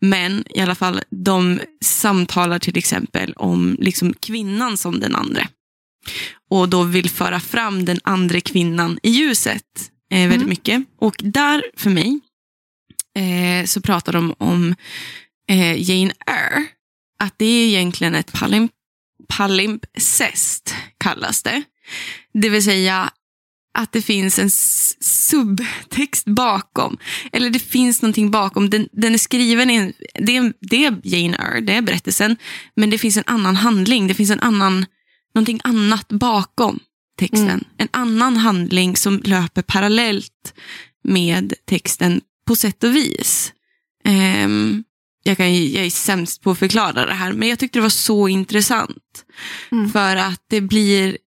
Men i alla fall, de samtalar till exempel om liksom kvinnan som den andra. Och då vill föra fram den andra kvinnan i ljuset eh, väldigt Mm. mycket. Och där, för mig, eh, så pratar de om eh, Jane Eyre. Att det är egentligen ett palim palimpsest, kallas det. Det vill säga att det finns en subtext bakom. Eller det finns någonting bakom. Den, den är skriven, i det, är, det är Jane Eyre, det är berättelsen. Men det finns en annan handling, det finns en annan, någonting annat bakom texten. Mm. En annan handling som löper parallellt med texten på sätt och vis. Ehm, jag, kan, jag är sämst på att förklara det här, men jag tyckte det var så intressant. Mm. För att det blir,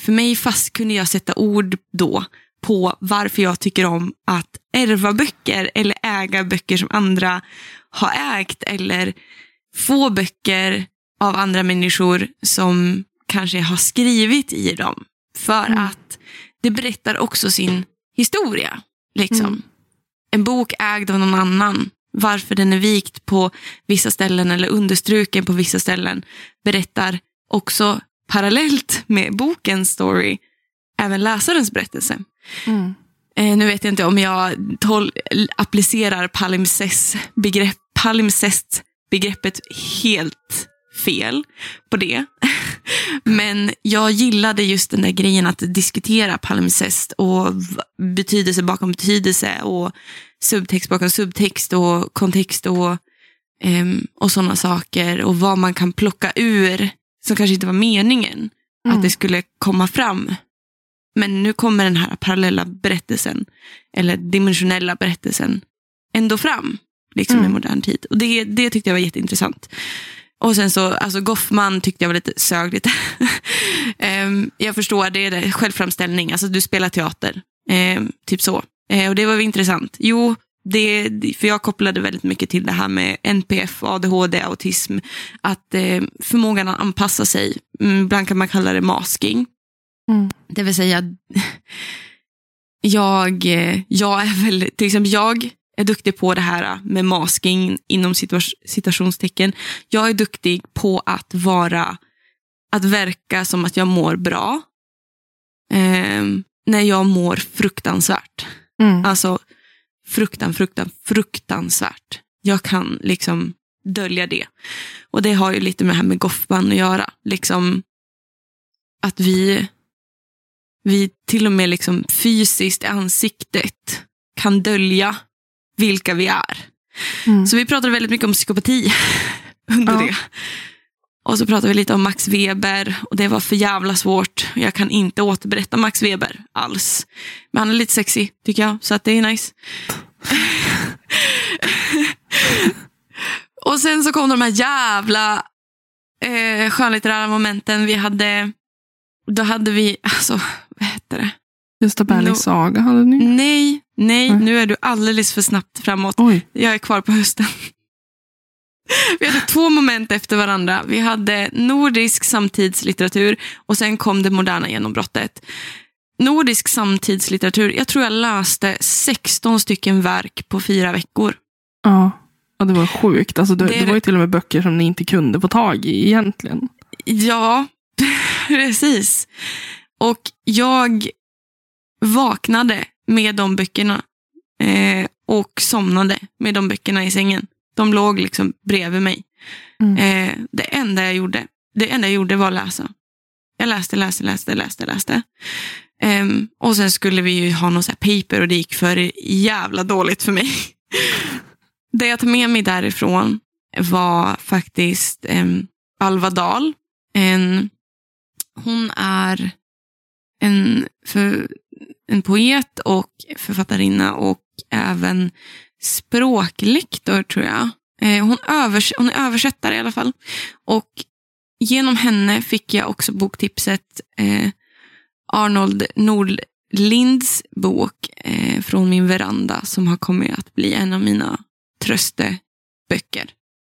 för mig fast kunde jag sätta ord då på varför jag tycker om att ärva böcker eller äga böcker som andra har ägt eller få böcker av andra människor som kanske har skrivit i dem. För Mm. att det berättar också sin historia. Liksom. Mm. En bok ägd av någon annan, varför den är vikt på vissa ställen eller understruken på vissa ställen, berättar också parallellt med bokens story även läsarens berättelse. Mm. Eh, nu vet jag inte om jag tol- applicerar palimpsest-begrepp, palimpsest-begreppet helt fel på det. (laughs) Men jag gillade just den där grejen att diskutera palimpsest och betydelse bakom betydelse och subtext bakom subtext och kontext och, ehm, och sådana saker och vad man kan plocka ur som kanske inte var meningen Mm. att det skulle komma fram. Men nu kommer den här parallella berättelsen, eller dimensionella berättelsen, ändå fram liksom i Mm. modern tid. Och det, det tyckte jag var jätteintressant. Och sen så, alltså Goffman tyckte jag var lite sög lite. (laughs) Ehm, jag förstår, det är det, självframställning, alltså du spelar teater. Ehm, typ så. Eh, och det var väl intressant. Jo, det, för jag kopplade väldigt mycket till det här med NPF, ADHD, autism. Att eh, förmågan att anpassa sig, mm, ibland kan man kalla det masking. Mm. Det vill säga, (laughs) jag, eh, jag är väl, till exempel jag är duktig på det här med masking inom citationstecken. Jag är duktig på att vara, att verka som att jag mår bra. ehm, när jag mår fruktansvärt. Mm. Alltså fruktan, fruktan, fruktansvärt. Jag kan liksom dölja det. Och det har ju lite med det här med Goffman att göra. Liksom att vi, vi till och med liksom fysiskt i ansiktet kan dölja vilka vi är. Mm. Så vi pratade väldigt mycket om psykopati (laughs) under Ja. det. Och så pratade vi lite om Max Weber och det var för jävla svårt. Jag kan inte återberätta Max Weber alls. Men han är lite sexy tycker jag, så att det är nice. (laughs) och sen så kom de här jävla eh, skönlitterära momenten. Vi hade, då hade vi, alltså vad hette det? Gösta Berlings No. saga hade ni. Nej, nej, Mm. nu är du alldeles för snabbt framåt. Oj. Jag är kvar på hösten. (laughs) Vi hade två moment efter varandra. Vi hade nordisk samtidslitteratur och sen kom det moderna genombrottet. Nordisk samtidslitteratur, jag tror jag läste 16 stycken verk på fyra veckor. Ja. ja, det var sjukt. Alltså, det, Det det, var ju till och med böcker som ni inte kunde få tag i egentligen. Ja, (laughs) precis. Och jag vaknade med de böckerna eh, och somnade med de böckerna i sängen. De låg liksom bredvid mig. Mm. Eh, det enda jag gjorde det enda jag gjorde var att läsa. Jag läste, läste, läste, läste, läste. Ehm, och sen skulle vi ju ha någon så paper och det gick för jävla dåligt för mig. (laughs) det jag tar med mig därifrån var faktiskt um, Alva Dahl. En, hon är en, för, en poet och författarinna och även språklektor tror jag. Eh, hon, övers hon är översättare i alla fall. Och genom henne fick jag också boktipset eh, Arnold Nordlinds bok eh, Från min veranda som har kommit att bli en av mina trösteböcker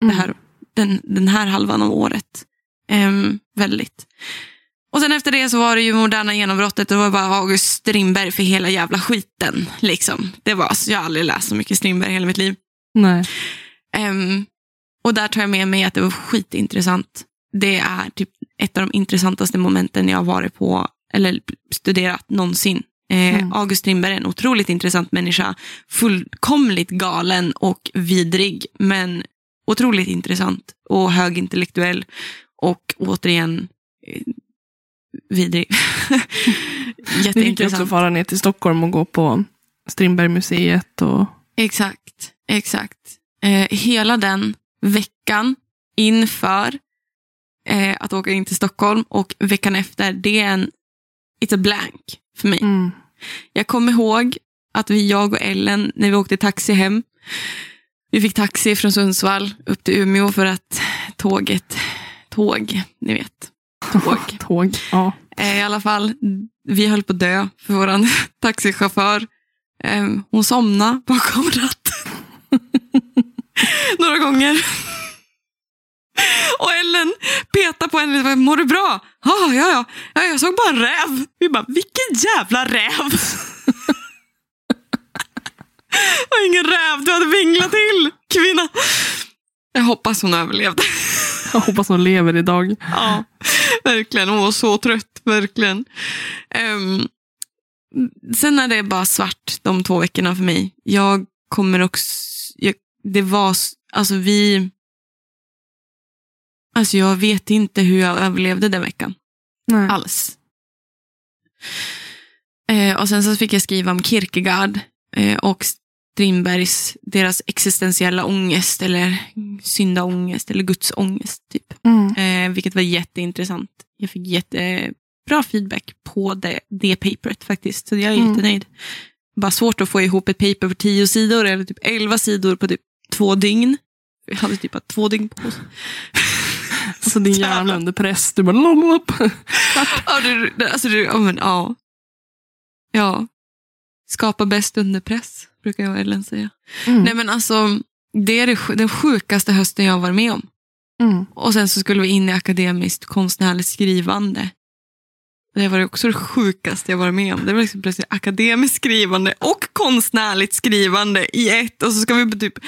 det här, den, den här halvan av året. Ehm, väldigt. Och sen efter det så var det ju moderna genombrottet. Det var bara August Strindberg för hela jävla skiten. Liksom. Det var, alltså, jag har aldrig läst så mycket Strindberg i hela mitt liv. Nej. Ehm, och där tar jag med mig att det var skitintressant. Det är typ ett av de intressantaste momenten jag har varit på eller studerat någonsin. Eh, Mm. August Strindberg är en otroligt intressant människa. Fullkomligt galen och vidrig, men otroligt intressant och högintellektuell. Och återigen eh, vidrig. Vi fick ju också Jätteintressant. fara ner till Stockholm och gå på Strindbergmuseet. Och... Exakt, exakt. Eh, hela den veckan inför eh, att åka in till Stockholm och veckan efter, det är en it's a blank för mig. Mm. Jag kommer ihåg att vi, jag och Ellen, när vi åkte taxi hem, vi fick taxi från Sundsvall upp till Umeå för att tåget, tåg, ni vet, (laughs) tåg. Tåg. Ja. Eh, I alla fall, vi höll på att dö för vår (laughs) taxichaufför. Eh, hon somnade bakom ratten. (laughs) Några gånger. Och Ellen petade på henne. Mår du bra? Ah, ja, ja, ja. Jag såg bara en räv. Vi bara, vilken jävla räv. Det var ingen räv du hade vinglat till, kvinna. Jag hoppas hon överlevde. Jag hoppas hon lever idag. Ja, verkligen. Hon var så trött, verkligen. Ehm, sen är det bara svart de två veckorna för mig. Jag kommer också, jag, det var, alltså vi, alltså jag vet inte hur jag överlevde den veckan Nej. alls. Eh, och sen så fick jag skriva om Kierkegaard eh, och Strindbergs, deras existentiella ångest eller syndaångest eller gudsångest. Typ. Mm. Eh, vilket var jätteintressant. Jag fick jättebra feedback på det, det paperet faktiskt. Så jag är Mm. jättenöjd. Bara svårt att få ihop ett paper på tio sidor eller typ elva sidor på typ två dygn. Jag hade typ bara två dygn på oss. (laughs) Alltså din hjärna under press. Du bara lalalap. Ja, det, alltså det, ja, men, ja. ja. Skapa bäst under press, brukar jag och Ellen säga. Mm. Nej men alltså, det är det, den sjukaste hösten jag varit med om. Mm. Och sen så skulle vi in i akademiskt konstnärligt skrivande. Det var också det sjukaste jag varit med om. Det var liksom plötsligt akademiskt skrivande och konstnärligt skrivande i ett. Och så ska vi typ...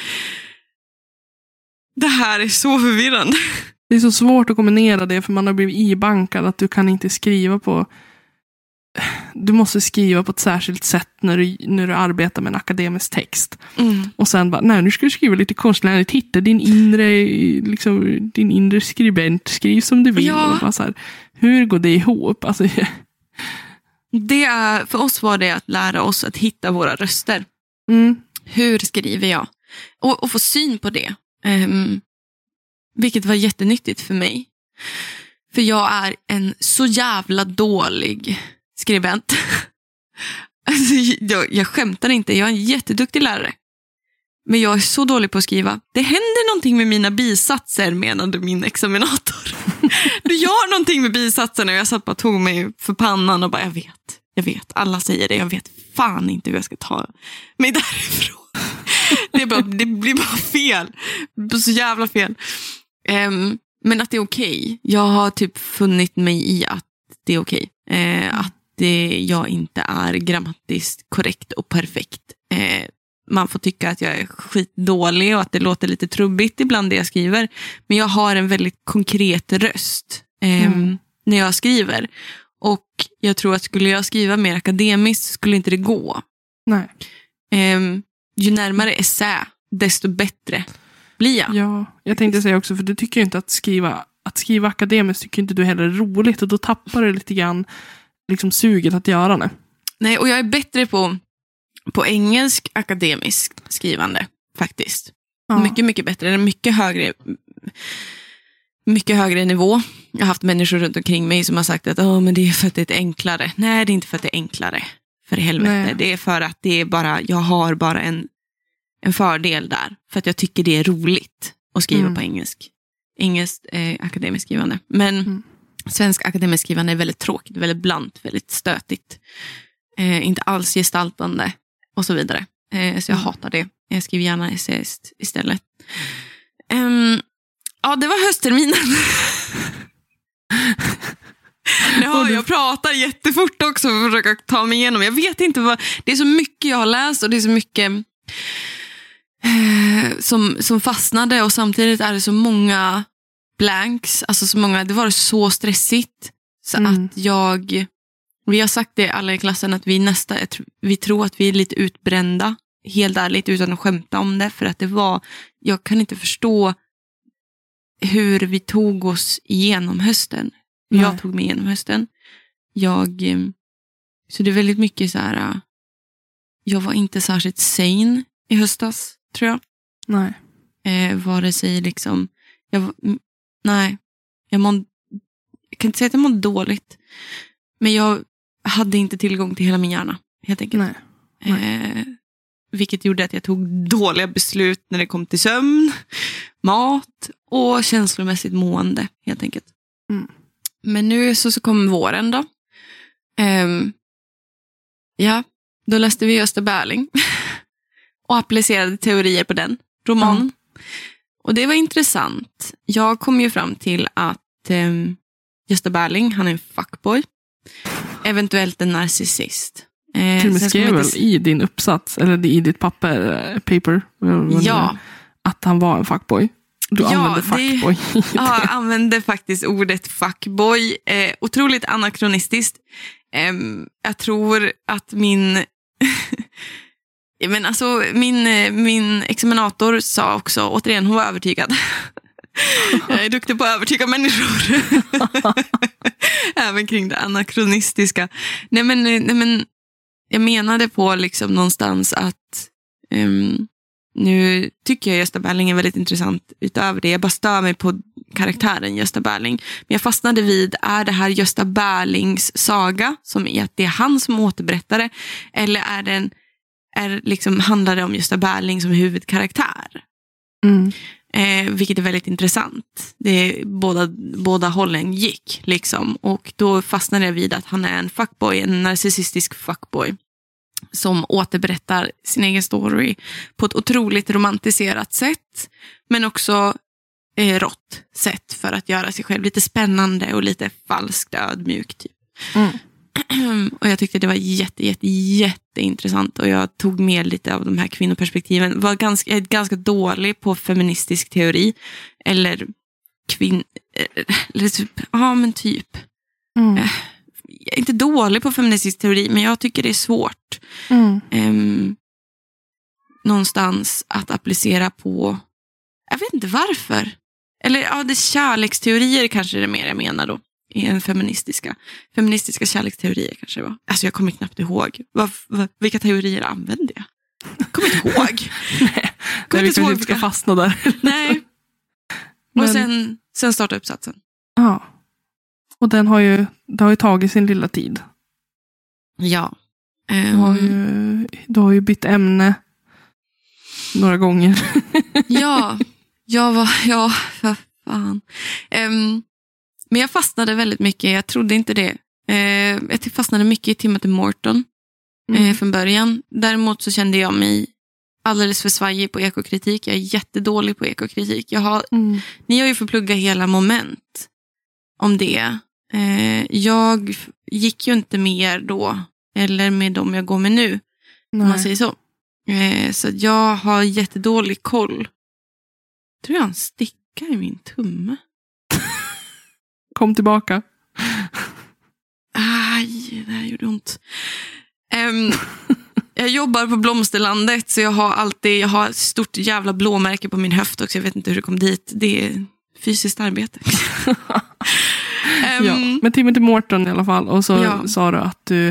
Det här är så förvirrande. Det är så svårt att kombinera det för man har blivit ibankad att du kan inte skriva på du måste skriva på ett särskilt sätt när du, när du arbetar med en akademisk text. Mm. Och sen bara, nej nu ska du skriva lite konstnärligt, hitta din inre, liksom, din inre skribent, skriv som du vill. Ja. Och bara så här, hur går det ihop? Alltså, (laughs) Det är, för oss var det att lära oss att hitta våra röster. mm, Hur skriver jag? Och, och få syn på det. Ehm, vilket var jättenyttigt för mig. För jag är en så jävla dålig skribent. (laughs) alltså, jag, jag skämtar inte, jag är en jätteduktig lärare. Men jag är så dålig på att skriva. Det händer någonting med mina bisatser, menade min examinator. (laughs) du gör någonting med bisatserna och jag satt bara och tog mig för pannan och bara, jag vet, jag vet, alla säger det, jag vet fan inte hur jag ska ta mig (laughs) därifrån. det, bara, det blir bara fel. Så jävla fel. Um, men att det är okej. Jag har typ funnit mig i att det är okej. Eh, att det, jag inte är grammatiskt korrekt och perfekt. Eh, man får tycka att jag är skitdålig och att det låter lite trubbigt ibland det jag skriver. Men jag har en väldigt konkret röst ehm, Mm. när jag skriver. Och jag tror att skulle jag skriva mer akademiskt skulle inte det gå. nej. Ehm, ju närmare essä, desto bättre blir jag. Ja, jag tänkte säga också, för du tycker ju inte att skriva, att skriva akademiskt tycker inte du heller är roligt och då tappar du lite grann liksom suget att göra det. Nej, och jag är bättre på, på engelsk akademiskt skrivande faktiskt. Ja. Mycket, mycket bättre. En mycket högre, mycket högre nivå. Jag har haft människor runt omkring mig som har sagt att Åh, men det är för att det är enklare. Nej, det är inte för att det är enklare. För helvete. Nej. Det är för att det är bara, jag har bara en, en fördel där. För att jag tycker det är roligt att skriva Mm. på engelsk. Engelskt eh, akademiskt skrivande. Men Mm. Svensk akademiskt skrivande är väldigt tråkigt, väldigt blant, väldigt stötigt. Eh, inte alls gestaltande och så vidare. Eh, så jag Mm. hatar det. Jag skriver gärna essayist istället. Ehm, ja, det var höstterminen. (laughs) Du- jag pratar jättefort också för att försöka ta mig igenom. Jag vet inte vad... Det är så mycket jag har läst och det är så mycket eh, som, som fastnade och samtidigt är det så många blanks. Alltså så många, det var så stressigt. Så Mm. att jag... Vi har sagt det alla i klassen att vi nästa, jag vi tror att vi är lite utbrända. Helt ärligt utan att skämta om det. För att det var, jag kan inte förstå hur vi tog oss igenom hösten. Jag Nej. tog mig igenom hösten. Jag, eh, så det är väldigt mycket så här, eh, jag var inte särskilt sane i höstas, tror jag. Nej. Eh, vare sig liksom, jag, nej, jag, mådde, jag kan inte säga att jag mådde dåligt. Men jag hade inte tillgång till hela min hjärna, helt enkelt. Nej. Eh, vilket gjorde att jag tog dåliga beslut när det kom till sömn, mat och känslomässigt mående, helt enkelt. Mm. Men nu så, så kom våren då. Ehm, ja, då läste vi Gösta Berling (laughs) och applicerade teorier på den romanen. Och det var intressant. Jag kom ju fram till att um, Gösta Berling, han är en fuckboy. Eventuellt en narcissist. Eh, man skrev väl i din uppsats, eller i ditt papper, eh, paper, det Ja, att han var en fuckboy. Du Ja, använder det- fuckboy. (laughs) Ja, jag använde faktiskt ordet fuckboy. Eh, otroligt anakronistiskt. Ehm, jag tror att min... (laughs) Men alltså, min, eh, min examinator sa också, återigen, hon var övertygad. (laughs) jag är duktig på att övertyga människor. (laughs) Även kring det anakronistiska. Nej men, eh, nej, men jag menade på liksom någonstans att ehm, nu tycker jag Gösta Berling är väldigt intressant utöver det. Jag bara stör mig på karaktären Gösta Berling. Men jag fastnade vid, är det här Gösta Berlings saga, som är att det är han som återberättar det? Eller är den, är, liksom, handlar det om Gösta Berling som huvudkaraktär? Mm. Eh, vilket är väldigt intressant. Det är, båda, båda hållen gick. Liksom. Och då fastnade jag vid att han är en fuckboy, en narcissistisk fuckboy. Som återberättar sin egen story på ett otroligt romantiserat sätt. Men också eh, rått sätt för att göra sig själv lite spännande och lite falskt ödmjuk. Typ. Mm. (clears throat) och jag tyckte det var jätte, jätte, jätteintressant och jag tog med lite av de här kvinnoperspektiven. Var ganska, ganska dålig på feministisk teori. Eller kvinn... Eller typ, ja men typ. Mm. Jag är inte dålig på feministisk teori men jag tycker det är svårt. Mm. ehm, någonstans att applicera på... Jag vet inte varför. Eller ja, det är kärleksteorier kanske det är mer jag menar då. Än feministiska. Feministiska kärleksteorier kanske det var. Alltså jag kommer knappt ihåg. Vad, vad, vilka teorier använde jag? Kommer inte (laughs) ihåg. Nej, Kommer vi inte ihåg inte ska fastna där. (laughs) Nej. Men- Och sen, sen starta uppsatsen. Ja. Och den har ju, det har ju tagit sin lilla tid. Ja. Du har ju, du har ju bytt ämne några gånger. ja, (laughs) jag var, ja, för fan. Ehm, men jag fastnade väldigt mycket, jag trodde inte det. Uh, jag fastnade mycket i Timothy Morton Mm. eh, från början. Däremot så kände jag mig alldeles för svajig på ekokritik. Jag är jättedålig på ekokritik. Jag har, Mm. ni har ju fått plugga hela moment om det. Eh, jag gick ju inte med er då, eller med dem jag går med nu. om man Nej. säger så. Eh, så jag har jättedålig koll. tror jag har en sticka i min tumme. Kom tillbaka. Aj, det här gjorde ont. Ehm, jag jobbar på Blomsterlandet så jag har alltid jag har ett stort jävla blåmärke på min höft också. Jag vet inte hur det kom dit. Det är fysiskt arbete. (laughs) Ehm, Ja. Men Timothy Morton i alla fall. Och så Ja. sa du att du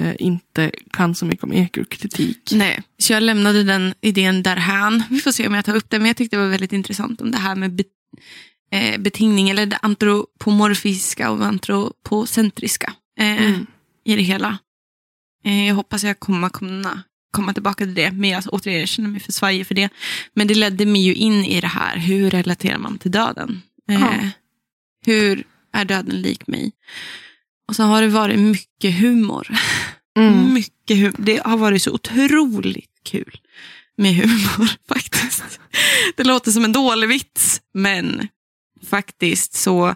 eh, inte kan så mycket om ekokritik. Nej, så jag lämnade den idén därhän. Vi får se om jag tar upp det, men jag tyckte det var väldigt intressant om det här med eh, betingning, eller det antropomorfiska och antropocentriska eh, Mm. i det hela. Eh, jag hoppas jag kommer kunna komma tillbaka till det, men jag, återigen, jag känner mig för svajig för det. Men det ledde mig ju in i det här, hur relaterar man till döden? Eh, Ja. Hur är döden lik mig? Och så har det varit mycket humor. Mm. (laughs) Mycket humor. Det har varit så otroligt kul med humor (laughs) faktiskt. Det låter som en dålig vits, men faktiskt så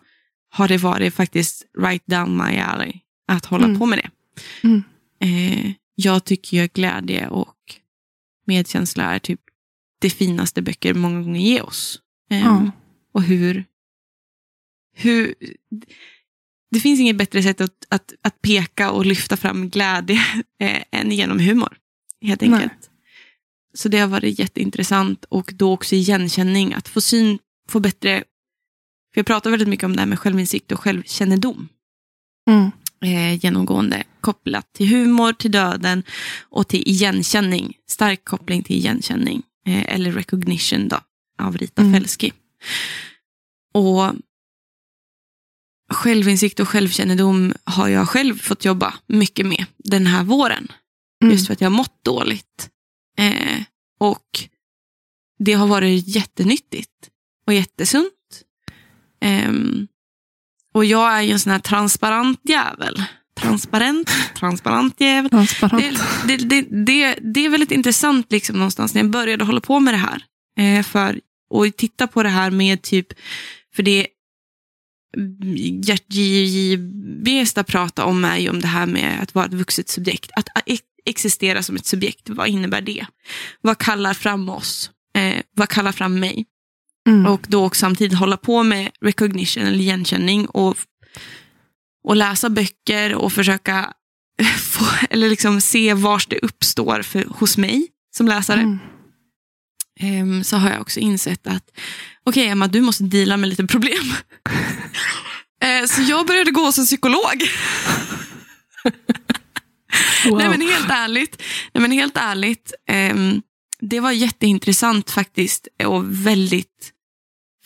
har det varit faktiskt right down my alley att hålla Mm. på med det. Mm. Eh, jag tycker ju glädje och medkänsla är typ det finaste böcker många gånger ger oss. Eh, Ja. Och hur, hur... Det finns inget bättre sätt att, att, att peka och lyfta fram glädje (laughs) eh, än genom humor. Helt Nej. enkelt. Så det har varit jätteintressant och då också igenkänning. Att få syn, få bättre... För jag pratar väldigt mycket om det här med självinsikt och självkännedom Mm. eh, genomgående kopplat till humor, till döden och till igenkänning. Stark koppling till igenkänning. Eh, eller recognition då, av Rita Mm. Felski. Och självinsikt och självkännedom har jag själv fått jobba mycket med den här våren. Mm. Just för att jag har mått dåligt. Eh, och det har varit jättenyttigt och jättesunt. Ehm, och jag är ju en sån här transparent jävel. Transparent, transparent jävel. Transparent. Det, det, det, det, är väldigt intressant liksom någonstans när jag började hålla på med det här. Eh, för, och titta på det här med typ, för det Gert J.J. Besta pratar om är ju om det här med att vara ett vuxet subjekt. Att ex- existera som ett subjekt, vad innebär det? Vad kallar fram oss? Eh, vad kallar fram mig? Mm. Och då också samtidigt hålla på med recognition eller igenkänning och, och läsa böcker och försöka (laughs) få, eller liksom se var det uppstår för, hos mig som läsare. Mm. Ehm, så har jag också insett att okej Emma, du måste deala med lite problem. (laughs) Eh, så jag började gå som psykolog. Wow. Nej men helt ärligt, nej, men helt ärligt ehm, det var jätteintressant faktiskt och väldigt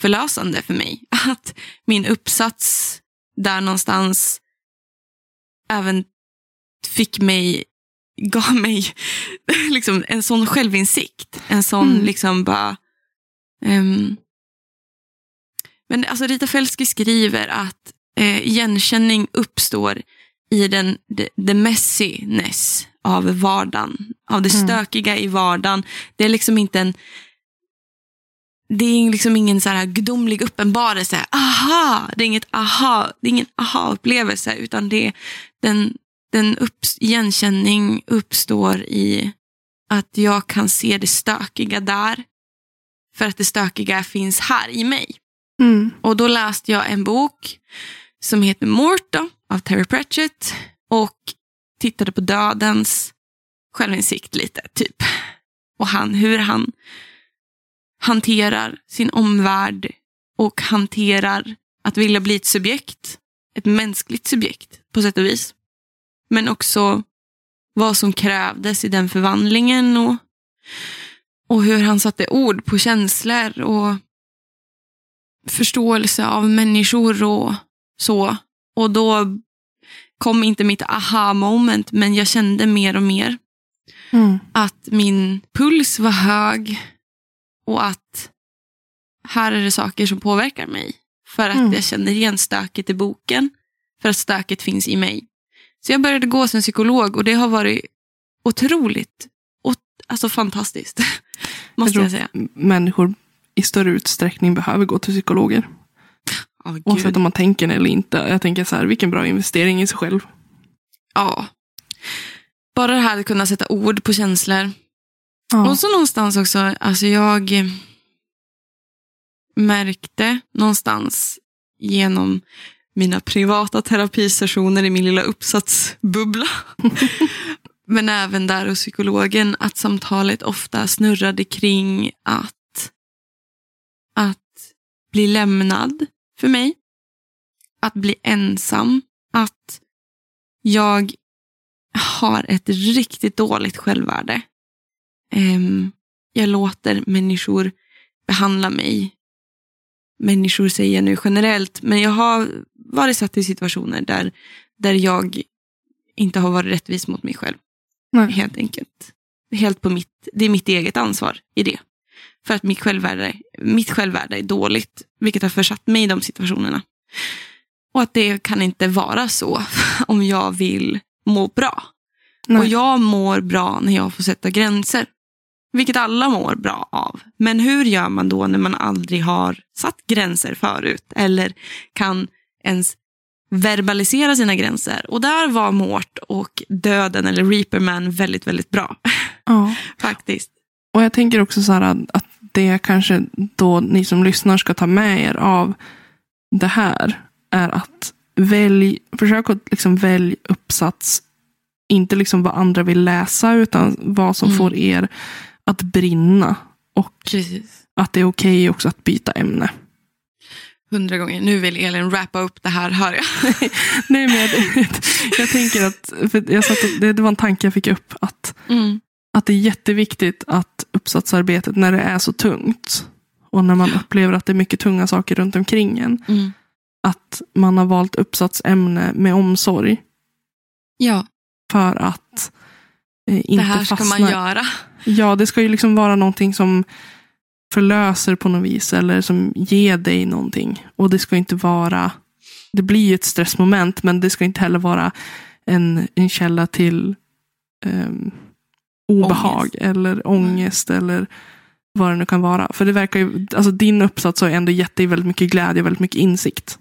förlösande för mig. (laughs) Att min uppsats där någonstans även fick mig, (laughs) gav mig (laughs) liksom en sån självinsikt. En sån Mm. liksom bara... ehm, men alltså Rita Felski skriver att eh, igenkänning uppstår i den the, the messiness av vardagen. Av det Mm. stökiga i vardagen. Det är liksom inte en det är liksom ingen så här gudomlig uppenbarelse. Aha! Det är inget aha, det är ingen aha-upplevelse utan det är den, den upps, igenkänning uppstår i att jag kan se det stökiga där. För att det stökiga finns här i mig. Mm. Och då läste jag en bok som heter Morta av Terry Pratchett och tittade på dödens självinsikt lite, typ. Och han, hur han hanterar sin omvärld och hanterar att vilja bli ett subjekt, ett mänskligt subjekt på sätt och vis. Men också vad som krävdes i den förvandlingen och, och hur han satte ord på känslor och förståelse av människor och så. Och då kom inte mitt aha moment, men jag kände mer och mer Mm. att min puls var hög och att här är det saker som påverkar mig. För att Mm. jag känner igen stöket i boken, för att stöket finns i mig. Så jag började gå som psykolog och det har varit otroligt, alltså fantastiskt, (laughs) måste tror jag, säga. Människor i större utsträckning behöver gå till psykologer. Oh. Oavsett om man tänker eller inte. Jag tänker så här, vilken bra investering i sig själv. Ja. Bara det här att kunna sätta ord på känslor. Ja. Och så någonstans också, alltså jag eh, märkte någonstans genom mina privata terapisessioner i min lilla uppsatsbubbla. (laughs) Men även där hos psykologen att samtalet ofta snurrade kring att, att bli lämnad för mig. Att bli ensam. Att jag har ett riktigt dåligt självvärde. Ehm, jag låter människor behandla mig. Människor säger jag nu generellt, men jag har varit satt i situationer där, där jag inte har varit rättvis mot mig själv. Nej. Helt enkelt. Helt på mitt, det är mitt eget ansvar i det. För att mitt självvärde, mitt självvärde är dåligt, vilket har försatt mig i de situationerna. Och att det kan inte vara så (laughs) om jag vill må bra. Nej. Och jag mår bra när jag får sätta gränser. Vilket alla mår bra av. Men hur gör man då när man aldrig har satt gränser förut? Eller kan ens verbalisera sina gränser? Och där var Mort och Döden eller Reaperman väldigt, väldigt bra. Ja. (laughs) Faktiskt. Och jag tänker också så här att- att det kanske då ni som lyssnar ska ta med er av det här är att välj, försök att liksom välj uppsats, inte liksom vad andra vill läsa utan vad som Mm. får er att brinna. Och Precis. att det är okej också att byta ämne. Hundra gånger. Nu vill Elin wrappa upp det här, hör jag. (laughs) Nej, men jag, jag tänker att, jag satt, det, det var en tanke jag fick upp, att, Mm. att det är jätteviktigt att uppsatsarbetet, när det är så tungt, och när man upplever att det är mycket tunga saker runt omkring en, Mm. att man har valt uppsatsämne med omsorg Ja, för att eh, inte det här ska fastna. man göra. Ja, det ska ju liksom vara någonting som förlöser på något vis eller som ger dig någonting. Och det ska inte vara, det blir ju ett stressmoment men det ska inte heller vara en, en källa till ehm, obehag Ångest. eller ångest eller vad det nu kan vara. För det verkar ju, alltså din uppsats har ju ändå gett dig väldigt mycket glädje och väldigt mycket insikt.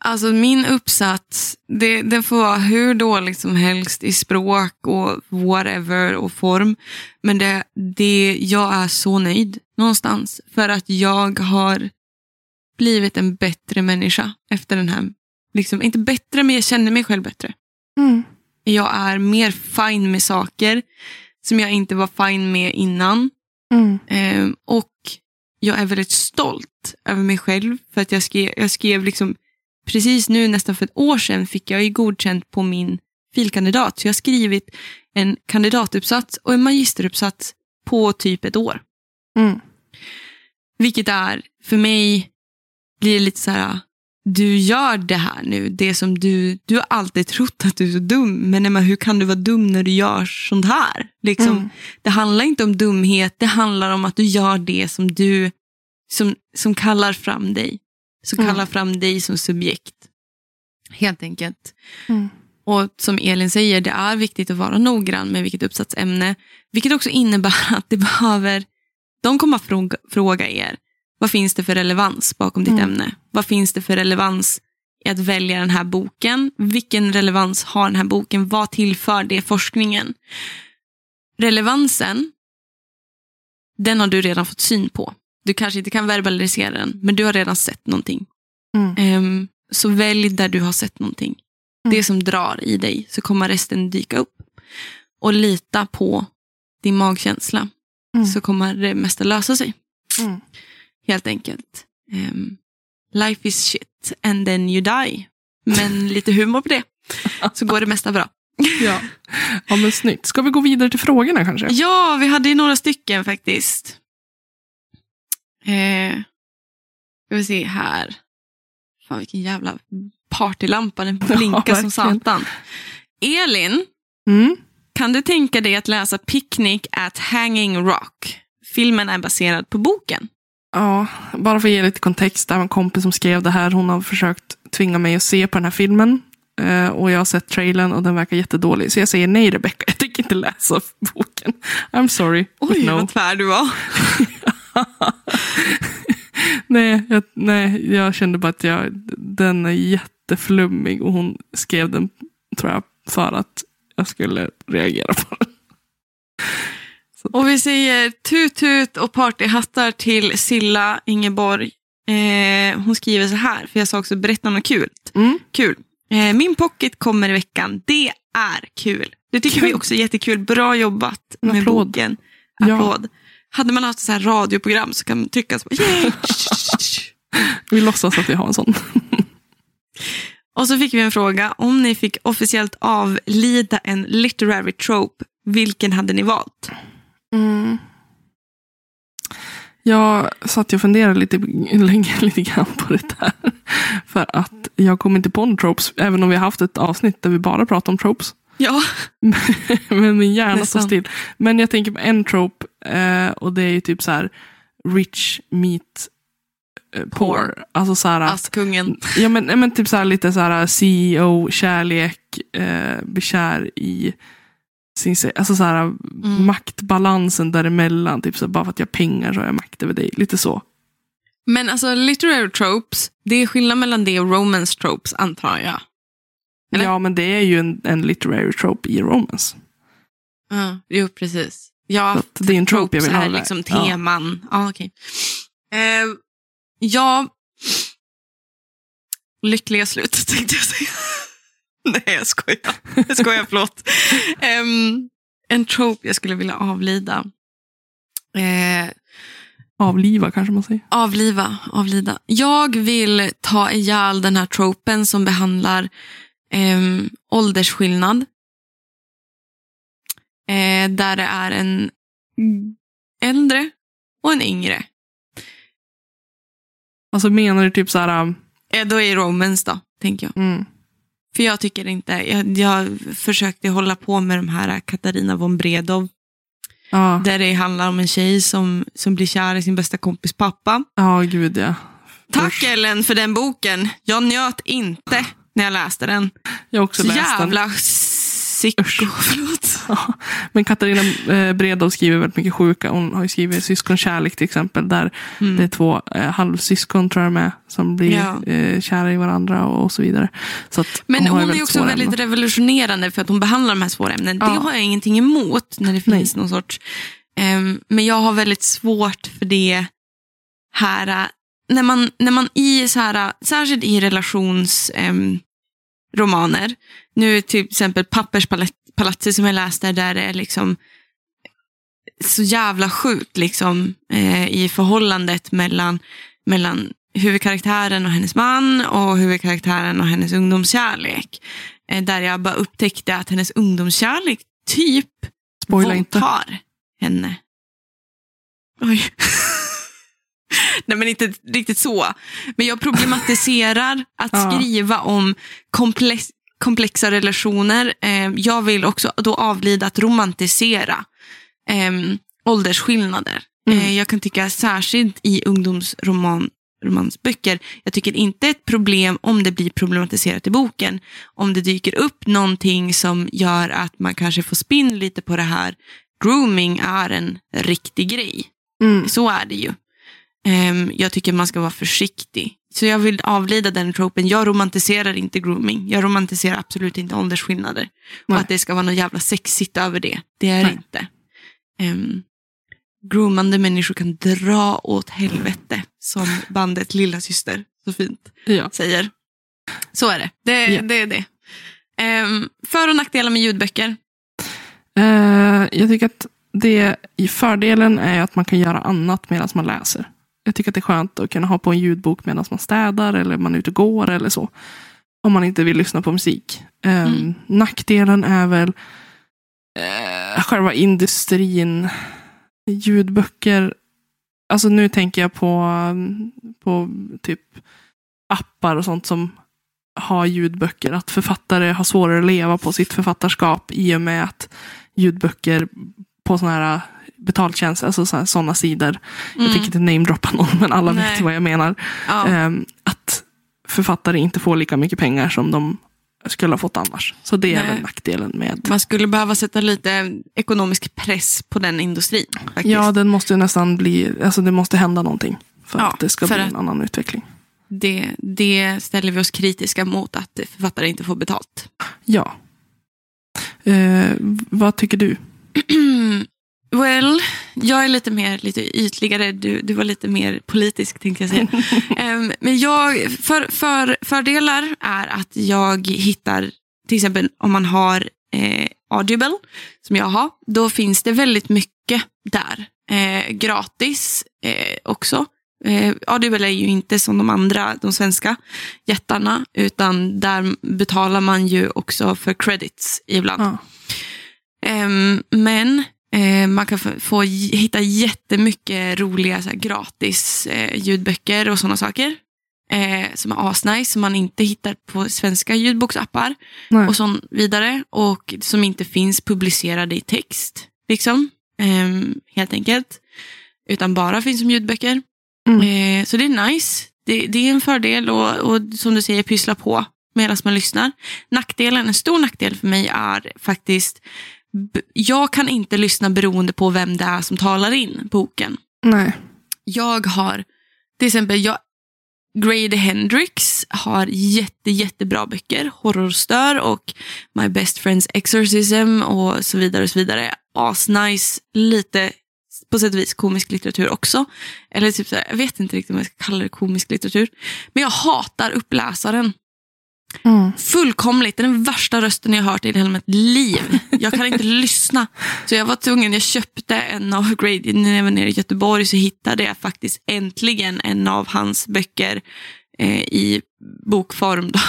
Alltså min uppsats, det, den får vara hur dåligt som helst i språk och whatever och form. Men det, det, jag är så nöjd någonstans. För att jag har blivit en bättre människa efter den här. Liksom, inte bättre, men jag känner mig själv bättre. Mm. Jag är mer fine med saker som jag inte var fine med innan. Mm. Ehm, och jag är väldigt stolt över mig själv. För att jag skrev, jag skrev liksom, precis nu nästan för ett år sedan fick jag ju godkänt på min filkandidat. Så jag har skrivit en kandidatuppsats och en magisteruppsats på typ ett år. Mm. Vilket är, för mig, blir det lite så här, du gör det här nu, det som du, du har alltid trott att du är så dum, men Emma, hur kan du vara dum när du gör sånt här? Liksom, Mm. Det handlar inte om dumhet, det handlar om att du gör det som du, som, som kallar fram dig. Som Mm. kallar fram dig som subjekt. Helt enkelt. Mm. Och som Elin säger, det är viktigt att vara noggrann med vilket uppsatsämne. Vilket också innebär (laughs) att det behöver, de kommer fråga, fråga er, vad finns det för relevans bakom ditt Mm. ämne? Vad finns det för relevans i att välja den här boken? Vilken relevans har den här boken? Vad tillför det forskningen? Relevansen, den har du redan fått syn på. Du kanske inte kan verbalisera den, men du har redan sett någonting. Mm. Ehm, så välj där du har sett någonting. Mm. Det som drar i dig, så kommer resten dyka upp. Och lita på din magkänsla, Mm. så kommer det mesta lösa sig. Mm. Helt enkelt. Ehm, life is shit and then you die. Men (laughs) lite humor på det, så går det mesta bra. (laughs) Ja. ja, men snyggt. Ska vi gå vidare till frågorna kanske? Ja, vi hade ju några stycken faktiskt. Eh, ska vi se här. Fan vilken jävla partylampa, den (laughs) blinkar som verkligen. satan. Elin, Mm. kan du tänka dig att läsa Picnic at Hanging Rock? Filmen är baserad på boken. Ja, bara för att ge lite kontext. Det var en kompis som skrev det här. Hon har försökt tvinga mig att se på den här filmen. Eh, och jag har sett trailern och den verkar jättedålig. Så jag säger nej Rebecca, jag tänker inte läsa boken. I'm sorry, Oj, no. vad tvär du var. (laughs) (laughs) nej, jag, nej, jag kände bara att jag, den är jätteflummig och hon skrev den, tror jag, för att jag skulle reagera på den. Och vi säger tut tut och partyhattar till Silla Ingeborg. Eh, hon skriver så här, för jag sa också berätta något kul. Mm. Kul. Eh, min pocket kommer i veckan. Det är kul. Det tycker Kul. vi också är jättekul. Bra jobbat med applåd. boken. Ja. Hade man haft så här radioprogram så kan man tycka så. Yay! (laughs) Vi låtsas att vi har en sån. Och så fick vi en fråga. Om ni fick officiellt avlida en literary trope, vilken hade ni valt? Mm. Jag satt och funderade lite (laughs) länge lite grann på det där. För att jag kom inte på några tropes, även om vi har haft ett avsnitt där vi bara pratar om tropes. Ja, (laughs) Men min hjärna står still. Men jag tänker på en trope eh, och det är ju typ så här rich meet eh, poor. Poor. Alltså så här, Askungen. ja, men, men typ så här lite så här CEO, kärlek, eh, blir kär i sin, alltså så här, Mm. maktbalansen däremellan. Typ så här, bara för att jag har pengar så har jag makt över dig. Lite så. Men alltså literary tropes, det är skillnad mellan det och romance tropes antar jag. Eller? Ja, men det är ju en, en literary trope i romance. Ja, jo precis. Ja, att det är en trope jag vill ha. är liksom teman. Ja, okej. Eh, ja, lyckliga slut (laughs) tänkte jag säga. Nej, jag skojar. Jag skojar, (laughs) förlåt. Ehm, en trope jag skulle vilja avlida. Eh, Avliva kanske man säger. avliva, avlida. Jag vill ta ihjäl den här tropen som behandlar ehm, åldersskillnad. Eh, där det är en äldre och en yngre. Alltså menar du typ så här... um, Eh, då är romance då, tänker jag. Mm, För jag tycker inte, jag, jag försökte hålla på med de här Katarina von Bredow. ja, Där det handlar om en tjej som, som blir kär i sin bästa kompis pappa. ja, gud ja. Tack Usch. Ellen för den boken. Jag njöt inte när jag läste den. Jag också Så läst den. jävla psyko. Förlåt. (laughs) Ja, men Katarina eh, Bredow skriver väldigt mycket sjuka. Hon har ju skrivit Syskonkärlek till exempel. Där Mm. det är två eh, halvsyskon tror jag med. Som blir Ja. eh, kära i varandra och, och så vidare. Så Men ju hon är också väldigt ämnen. revolutionerande för att hon behandlar de här svåra ämnen. Det Ja. har jag ingenting emot när det finns någon sorts... ehm, men jag har väldigt svårt för det här... äh, när, man, när man i så här, särskilt i relationsromaner, romaner, nu till exempel Papperspalatset som jag läste där det är liksom så jävla sjukt liksom, eh, i förhållandet mellan, mellan huvudkaraktären och hennes man och huvudkaraktären och hennes ungdomskärlek. Eh, där jag bara upptäckte att hennes ungdomskärlek typ Spoila inte. våldtar henne. Oj. (laughs) Nej men inte riktigt så. Men jag problematiserar (laughs) att Ja. skriva om komplex, komplexa relationer. Eh, jag vill också då avlida att romantisera eh, åldersskillnader. Mm. Eh, jag kan tycka särskilt i ungdomsroman romansböcker. Jag tycker inte ett problem om det blir problematiserat i boken. Om det dyker upp någonting som gör att man kanske får spinn lite på det här. Grooming är en riktig grej. Mm. Så är det ju. Ehm, jag tycker man ska vara försiktig. Så jag vill avlida den tropen. Jag romantiserar inte grooming. Jag romantiserar absolut inte åldersskillnader. Nej. Och att det ska vara något jävla sexigt över det. Det är det inte. Um, groomande människor kan dra åt helvete. Som bandet Lilla Syster så fint Ja. säger. Så är det. Det, Ja. det är det. Ehm, för och nackdelar med ljudböcker. Eh, jag tycker att det fördelen är att man kan göra annat medan man läser. Jag tycker att det är skönt att kunna ha på en ljudbok medan man städar eller man är ute och går eller så. Om man inte vill lyssna på musik. Eh, Mm. Nackdelen är väl eh, själva industrin. Ljudböcker. Alltså nu tänker jag på, på typ appar och sånt som har ljudböcker. Att författare har svårare att leva på sitt författarskap i och med att ljudböcker på sådana här betaltjänster, alltså sådana sidor. Jag Mm. tänker inte namedroppa någon, men alla Nej. vet vad jag menar. Ja. Ehm, att författare inte får lika mycket pengar som de skulle ha fått annars. Så det är Nej. väl nackdelen med... Man skulle behöva sätta lite ekonomisk press på den industrin. Faktiskt. Ja, den måste ju nästan bli, alltså det måste hända någonting. För Ja, att det ska bli en annan utveckling. det, det ställer vi oss kritiska mot att författare inte får betalt. Ja. Eh, vad tycker du? (clears throat) well, jag är lite mer lite ytligare. Du, du var lite mer politisk tänkte jag säga. (laughs) Em, men jag, för, för, fördelar är att jag hittar, till exempel om man har eh, Audible, som jag har, då finns det väldigt mycket där. Eh, gratis eh, också. Eh, Audible är ju inte som de andra, de svenska jättarna, utan där betalar man ju också för credits ibland. Ja. Ehm, men man kan få, hitta jättemycket roliga så här, gratis eh, ljudböcker och sådana saker. Eh, som är asnice, som man inte hittar på svenska ljudboksappar Nej. och så vidare. Och som inte finns publicerade i text. Liksom. Ehm, helt enkelt. Utan bara finns som ljudböcker. Mm. Eh, så det är nice. Det, det är en fördel och, och som du säger pyssla på medan man lyssnar. Nackdelen, en stor nackdel för mig är faktiskt jag kan inte lyssna beroende på vem det är som talar in boken. Nej. Jag har, till exempel, jag, Grady Hendrix har jätte, jättebra böcker. Horrorstör och My Best Friend's Exorcism och så vidare. och så vidare. Asnice, lite på sätt och vis komisk litteratur också. Eller typ så här, jag vet inte riktigt om jag ska kalla det komisk litteratur. Men jag hatar uppläsaren. Mm. Fullkomligt. Det är den värsta rösten jag har hört i hela mitt liv. Jag kan inte (laughs) lyssna. Så jag var tvungen, jag köpte en av Grady, när jag var nere i Göteborg så hittade jag faktiskt äntligen en av hans böcker eh, i bokform. Då.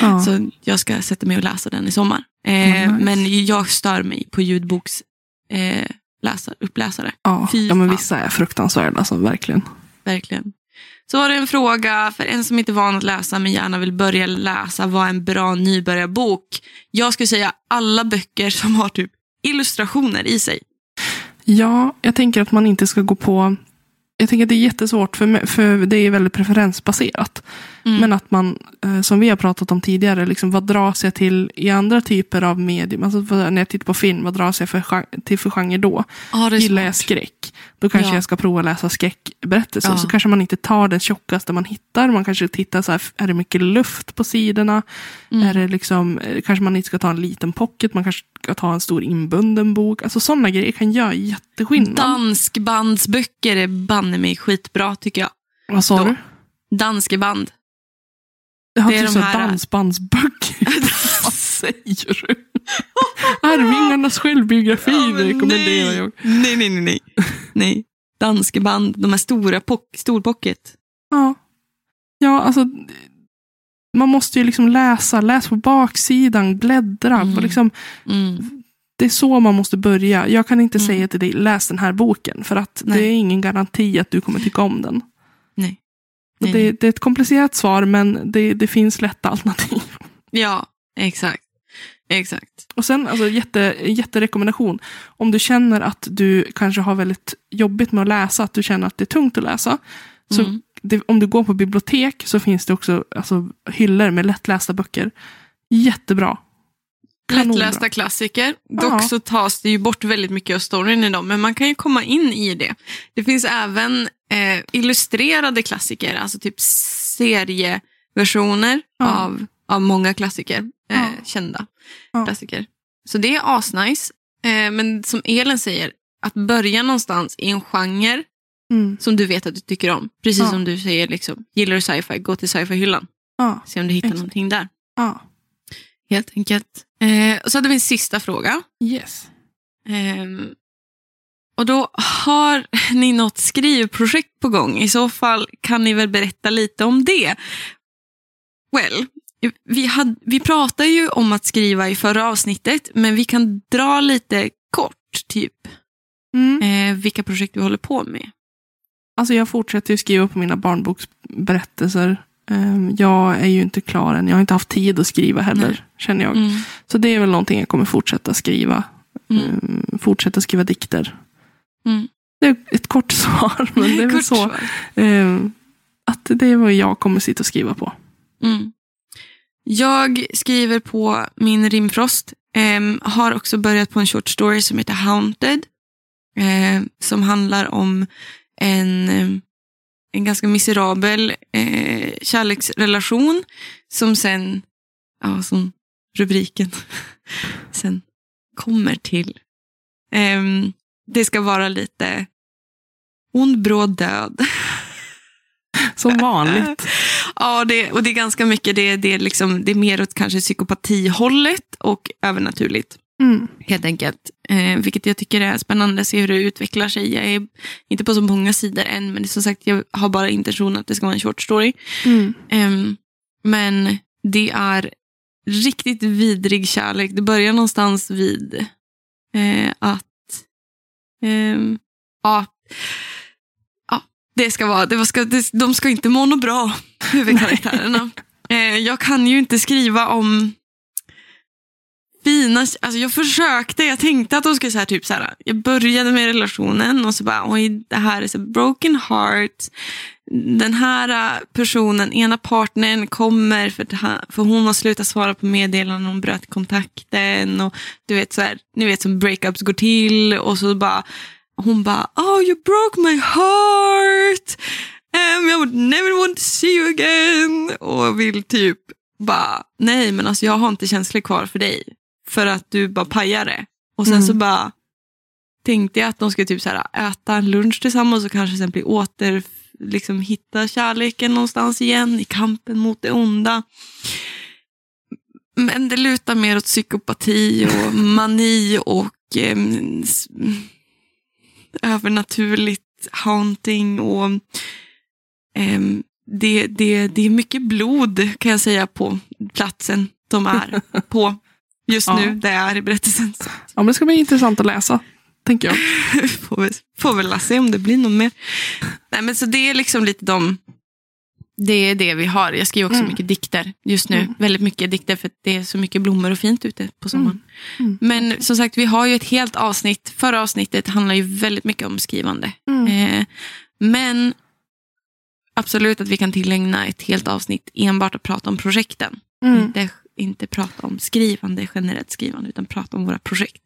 Ja. Så jag ska sätta mig och läsa den i sommar. Eh, nice. Men jag stör mig på ljudboks eh, läsar, uppläsare. Ja. Ja, men vissa är fruktansvärda, alltså, verkligen. Verkligen. Så var det en fråga för en som inte är van att läsa men gärna vill börja läsa. Vad är en bra nybörjarbok? Jag skulle säga alla böcker som har typ illustrationer i sig. Ja, jag tänker att man inte ska gå på jag tänker att det är jättesvårt för, för det är väldigt preferensbaserat. Mm. Men att man, eh, som vi har pratat om tidigare, liksom, vad dras jag till i andra typer av medium? Alltså, när jag tittar på film, vad dras jag för, till för genre då? är Gillar jag skräck, då kanske Ja. jag ska prova läsa skräckberättelser. Ja. Så kanske man inte tar den tjockaste man hittar. Man kanske tittar så här, är det mycket luft på sidorna? Mm. Är det liksom, eh, kanske man inte ska ta en liten pocket, man kanske ska ta en stor inbunden bok. Alltså sådana grejer kan göra jätteskillnad. Danskbandsböcker är banne mig skitbra tycker jag. Vad sa Då. du? Danskeband. Jag har Det är typ de så här- dansbandsböcker. (laughs) Vad säger du? Arvingarnas självbiografi rekommenderar nej. jag. Nej, nej, nej. nej. nej. Danskeband, de här stora pock- storpocket. Ja. ja, alltså. Man måste ju liksom läsa, läs på baksidan, bläddra. Mm. Och liksom, Mm. Det är så man måste börja. Jag kan inte Mm. säga till dig, läs den här boken. För att Nej. det är ingen garanti att du kommer tycka om den. Nej. Nej, det, det är ett komplicerat svar, men det, det finns lätta alternativ. Ja, exakt. Exakt. Och sen, alltså jätte, jätterekommendation. Om du känner att du kanske har väldigt jobbigt med att läsa, att du känner att det är tungt att läsa. Så Mm. det, om du går på bibliotek så finns det också alltså, hyllor med lättlästa böcker. Jättebra. Lättlästa klassiker. Ja. Dock så tas det ju bort väldigt mycket av storyn i dem, men man kan ju komma in i det. Det finns även eh, illustrerade klassiker, alltså typ serieversioner Ja. av, av många klassiker, eh, Ja. kända klassiker. Så det är asnice. Eh, men som Elin säger, att börja någonstans i en genre Mm. som du vet att du tycker om. Precis som du säger, liksom, gillar du sci-fi, gå till sci-fi-hyllan. Se om du hittar Exakt. någonting där. ja. Helt enkelt. Eh, och så hade vi en sista fråga. Yes. Ehm, och då har (laughs) ni något skrivprojekt på gång. I så fall kan ni väl berätta lite om det. Well, vi, hade, vi pratade ju om att skriva i förra avsnittet, men vi kan dra lite kort, typ, Mm. eh, vilka projekt vi håller på med. Alltså jag fortsätter ju skriva på mina barnboksberättelser. Ehm, Jag är ju inte klar än. Jag har inte haft tid att skriva heller, Nej. känner jag. Mm. Så det är väl någonting jag kommer fortsätta skriva. Mm. Ehm, Fortsätta skriva dikter. Mm. Det är ett kort (laughs) svar, men det är väl så. Ehm, Att det är vad jag kommer sitta och skriva på. Mm. Jag skriver på min rimfrost. Har också börjat på en short story som heter Haunted. som handlar om en, en ganska miserabel eh, kärleksrelation. Som sen, ja, som rubriken (laughs) sen kommer till. Ehm, det ska vara lite ond, bråd död. (laughs) Som vanligt. (laughs) Ja, det, och det är ganska mycket, det, det, är liksom, det är mer åt kanske psykopatihållet och övernaturligt. Mm. Helt enkelt. Eh, vilket jag tycker är spännande att se hur det utvecklar sig. Jag är inte på så många sidor än, men det är som sagt, jag har bara intentionen att det ska vara en short story. Mm. Ehm, men det är riktigt vidrig kärlek. Det börjar någonstans vid eh, att ehm, ja, ja, det ska vara, det ska, det, de ska inte må något bra, (laughs) huvudkaraktärerna. eh, jag kan ju inte skriva om fina, alltså jag försökte, jag tänkte att de skulle säga typ så här, jag började med relationen och så bara, oj, det här är så broken heart. Den här äh, personen, ena partnern kommer för, att, för hon har slutat svara på meddelanden, hon bröt kontakten och du vet så här, ni vet som breakups går till och så bara, hon bara, oh you broke my heart. Um, I would never want to see you again. Och vill typ bara, nej men alltså jag har inte känslor kvar för dig. För att du bara pajar det. Och sen Mm. så bara tänkte jag att de skulle typ så här, äta en lunch tillsammans och kanske sen bli åter, liksom hitta kärleken någonstans igen i kampen mot det onda. Men det lutar mer åt psykopati och (laughs) mani och s- övernaturligt haunting och em, det, det, det är mycket blod kan jag säga på platsen de är på (laughs) just Ja. nu, där jag är i berättelsen. Ja, men det ska bli intressant att läsa, tänker jag. (laughs) får, väl, får väl se om det blir något mer. Nej, men så det är liksom lite de, det är det vi har. Jag skriver också Mm. mycket dikter just nu. Mm. Väldigt mycket dikter för det är så mycket blommor och fint ute på sommaren. Mm. Men som sagt, vi har ju ett helt avsnitt. Förra avsnittet handlar ju väldigt mycket om skrivande. Mm. Eh, Men absolut att vi kan tillägna ett helt avsnitt enbart att prata om projekten. Mm. Inte, inte prata om skrivande, generellt skrivande, utan prata om våra projekt.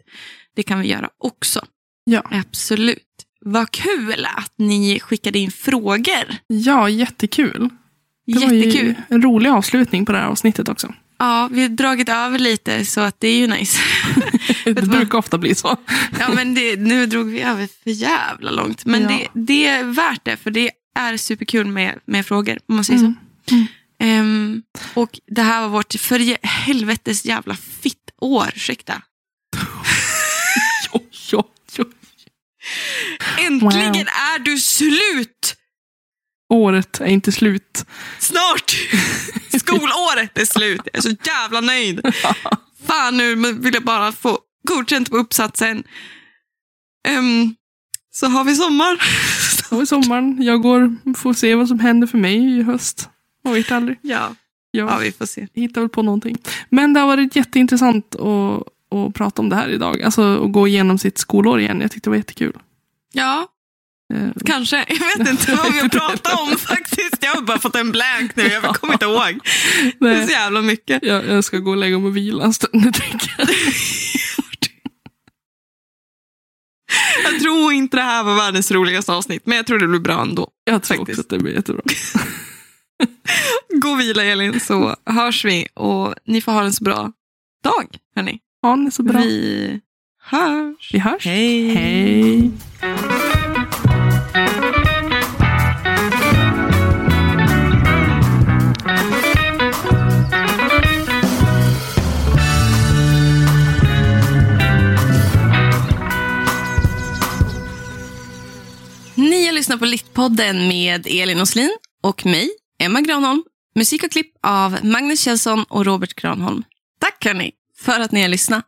Det kan vi göra också. Ja. Absolut. Vad kul att ni skickade in frågor. ja, jättekul. Det var Jättekul. ju en rolig avslutning på det här avsnittet också. Ja, vi har dragit över lite så att det är ju nice. (laughs) Det brukar ofta bli så. Ja, men det, nu drog vi över för jävla långt. Men Ja. det, det är värt det, för det är superkul med, med frågor, om man säger Mm. så. Ehm, och det här var vårt för helvetes jävla fitt år, ursäkta. (laughs) Jo, jo, jo. Äntligen Wow. är du slut! Året är inte slut. Snart! (laughs) Skolåret är slut. Jag är så jävla nöjd. (laughs) Fan, nu vill jag bara få godkänt på uppsatsen. Ehm, så har vi sommar. Så i sommaren. Jag går, får se vad som händer för mig i höst. Man vet aldrig. Ja, Jag ja, vi får se. hittar väl på någonting. Men det har varit jätteintressant att, att prata om det här idag. Alltså att gå igenom sitt skolår igen. Jag tyckte det var jättekul. Ja, Eh, kanske. Jag vet (laughs) inte vad vi har pratat om faktiskt. Jag har bara fått en blank nu. Jag kommer inte ihåg. Det är så jävla mycket. jag, jag ska gå och lägga mig och vila en stund. (laughs) jag tänker. (laughs) Jag tror inte det här var världens roligaste avsnitt, men jag tror det blir bra ändå. Jag tror Faktiskt. också att det blir jättebra. (laughs) Gå och vila Elin, så hörs vi. Och ni får ha en så bra dag, hörni. Ha det så bra. Vi hörs. Vi hörs. Hej. Hej. Ni har lyssnat på Littpodden med Elin Oslin och mig, Emma Granholm. Musik och klipp av Magnus Kjellson och Robert Granholm. Tack hörni för att ni har lyssnat.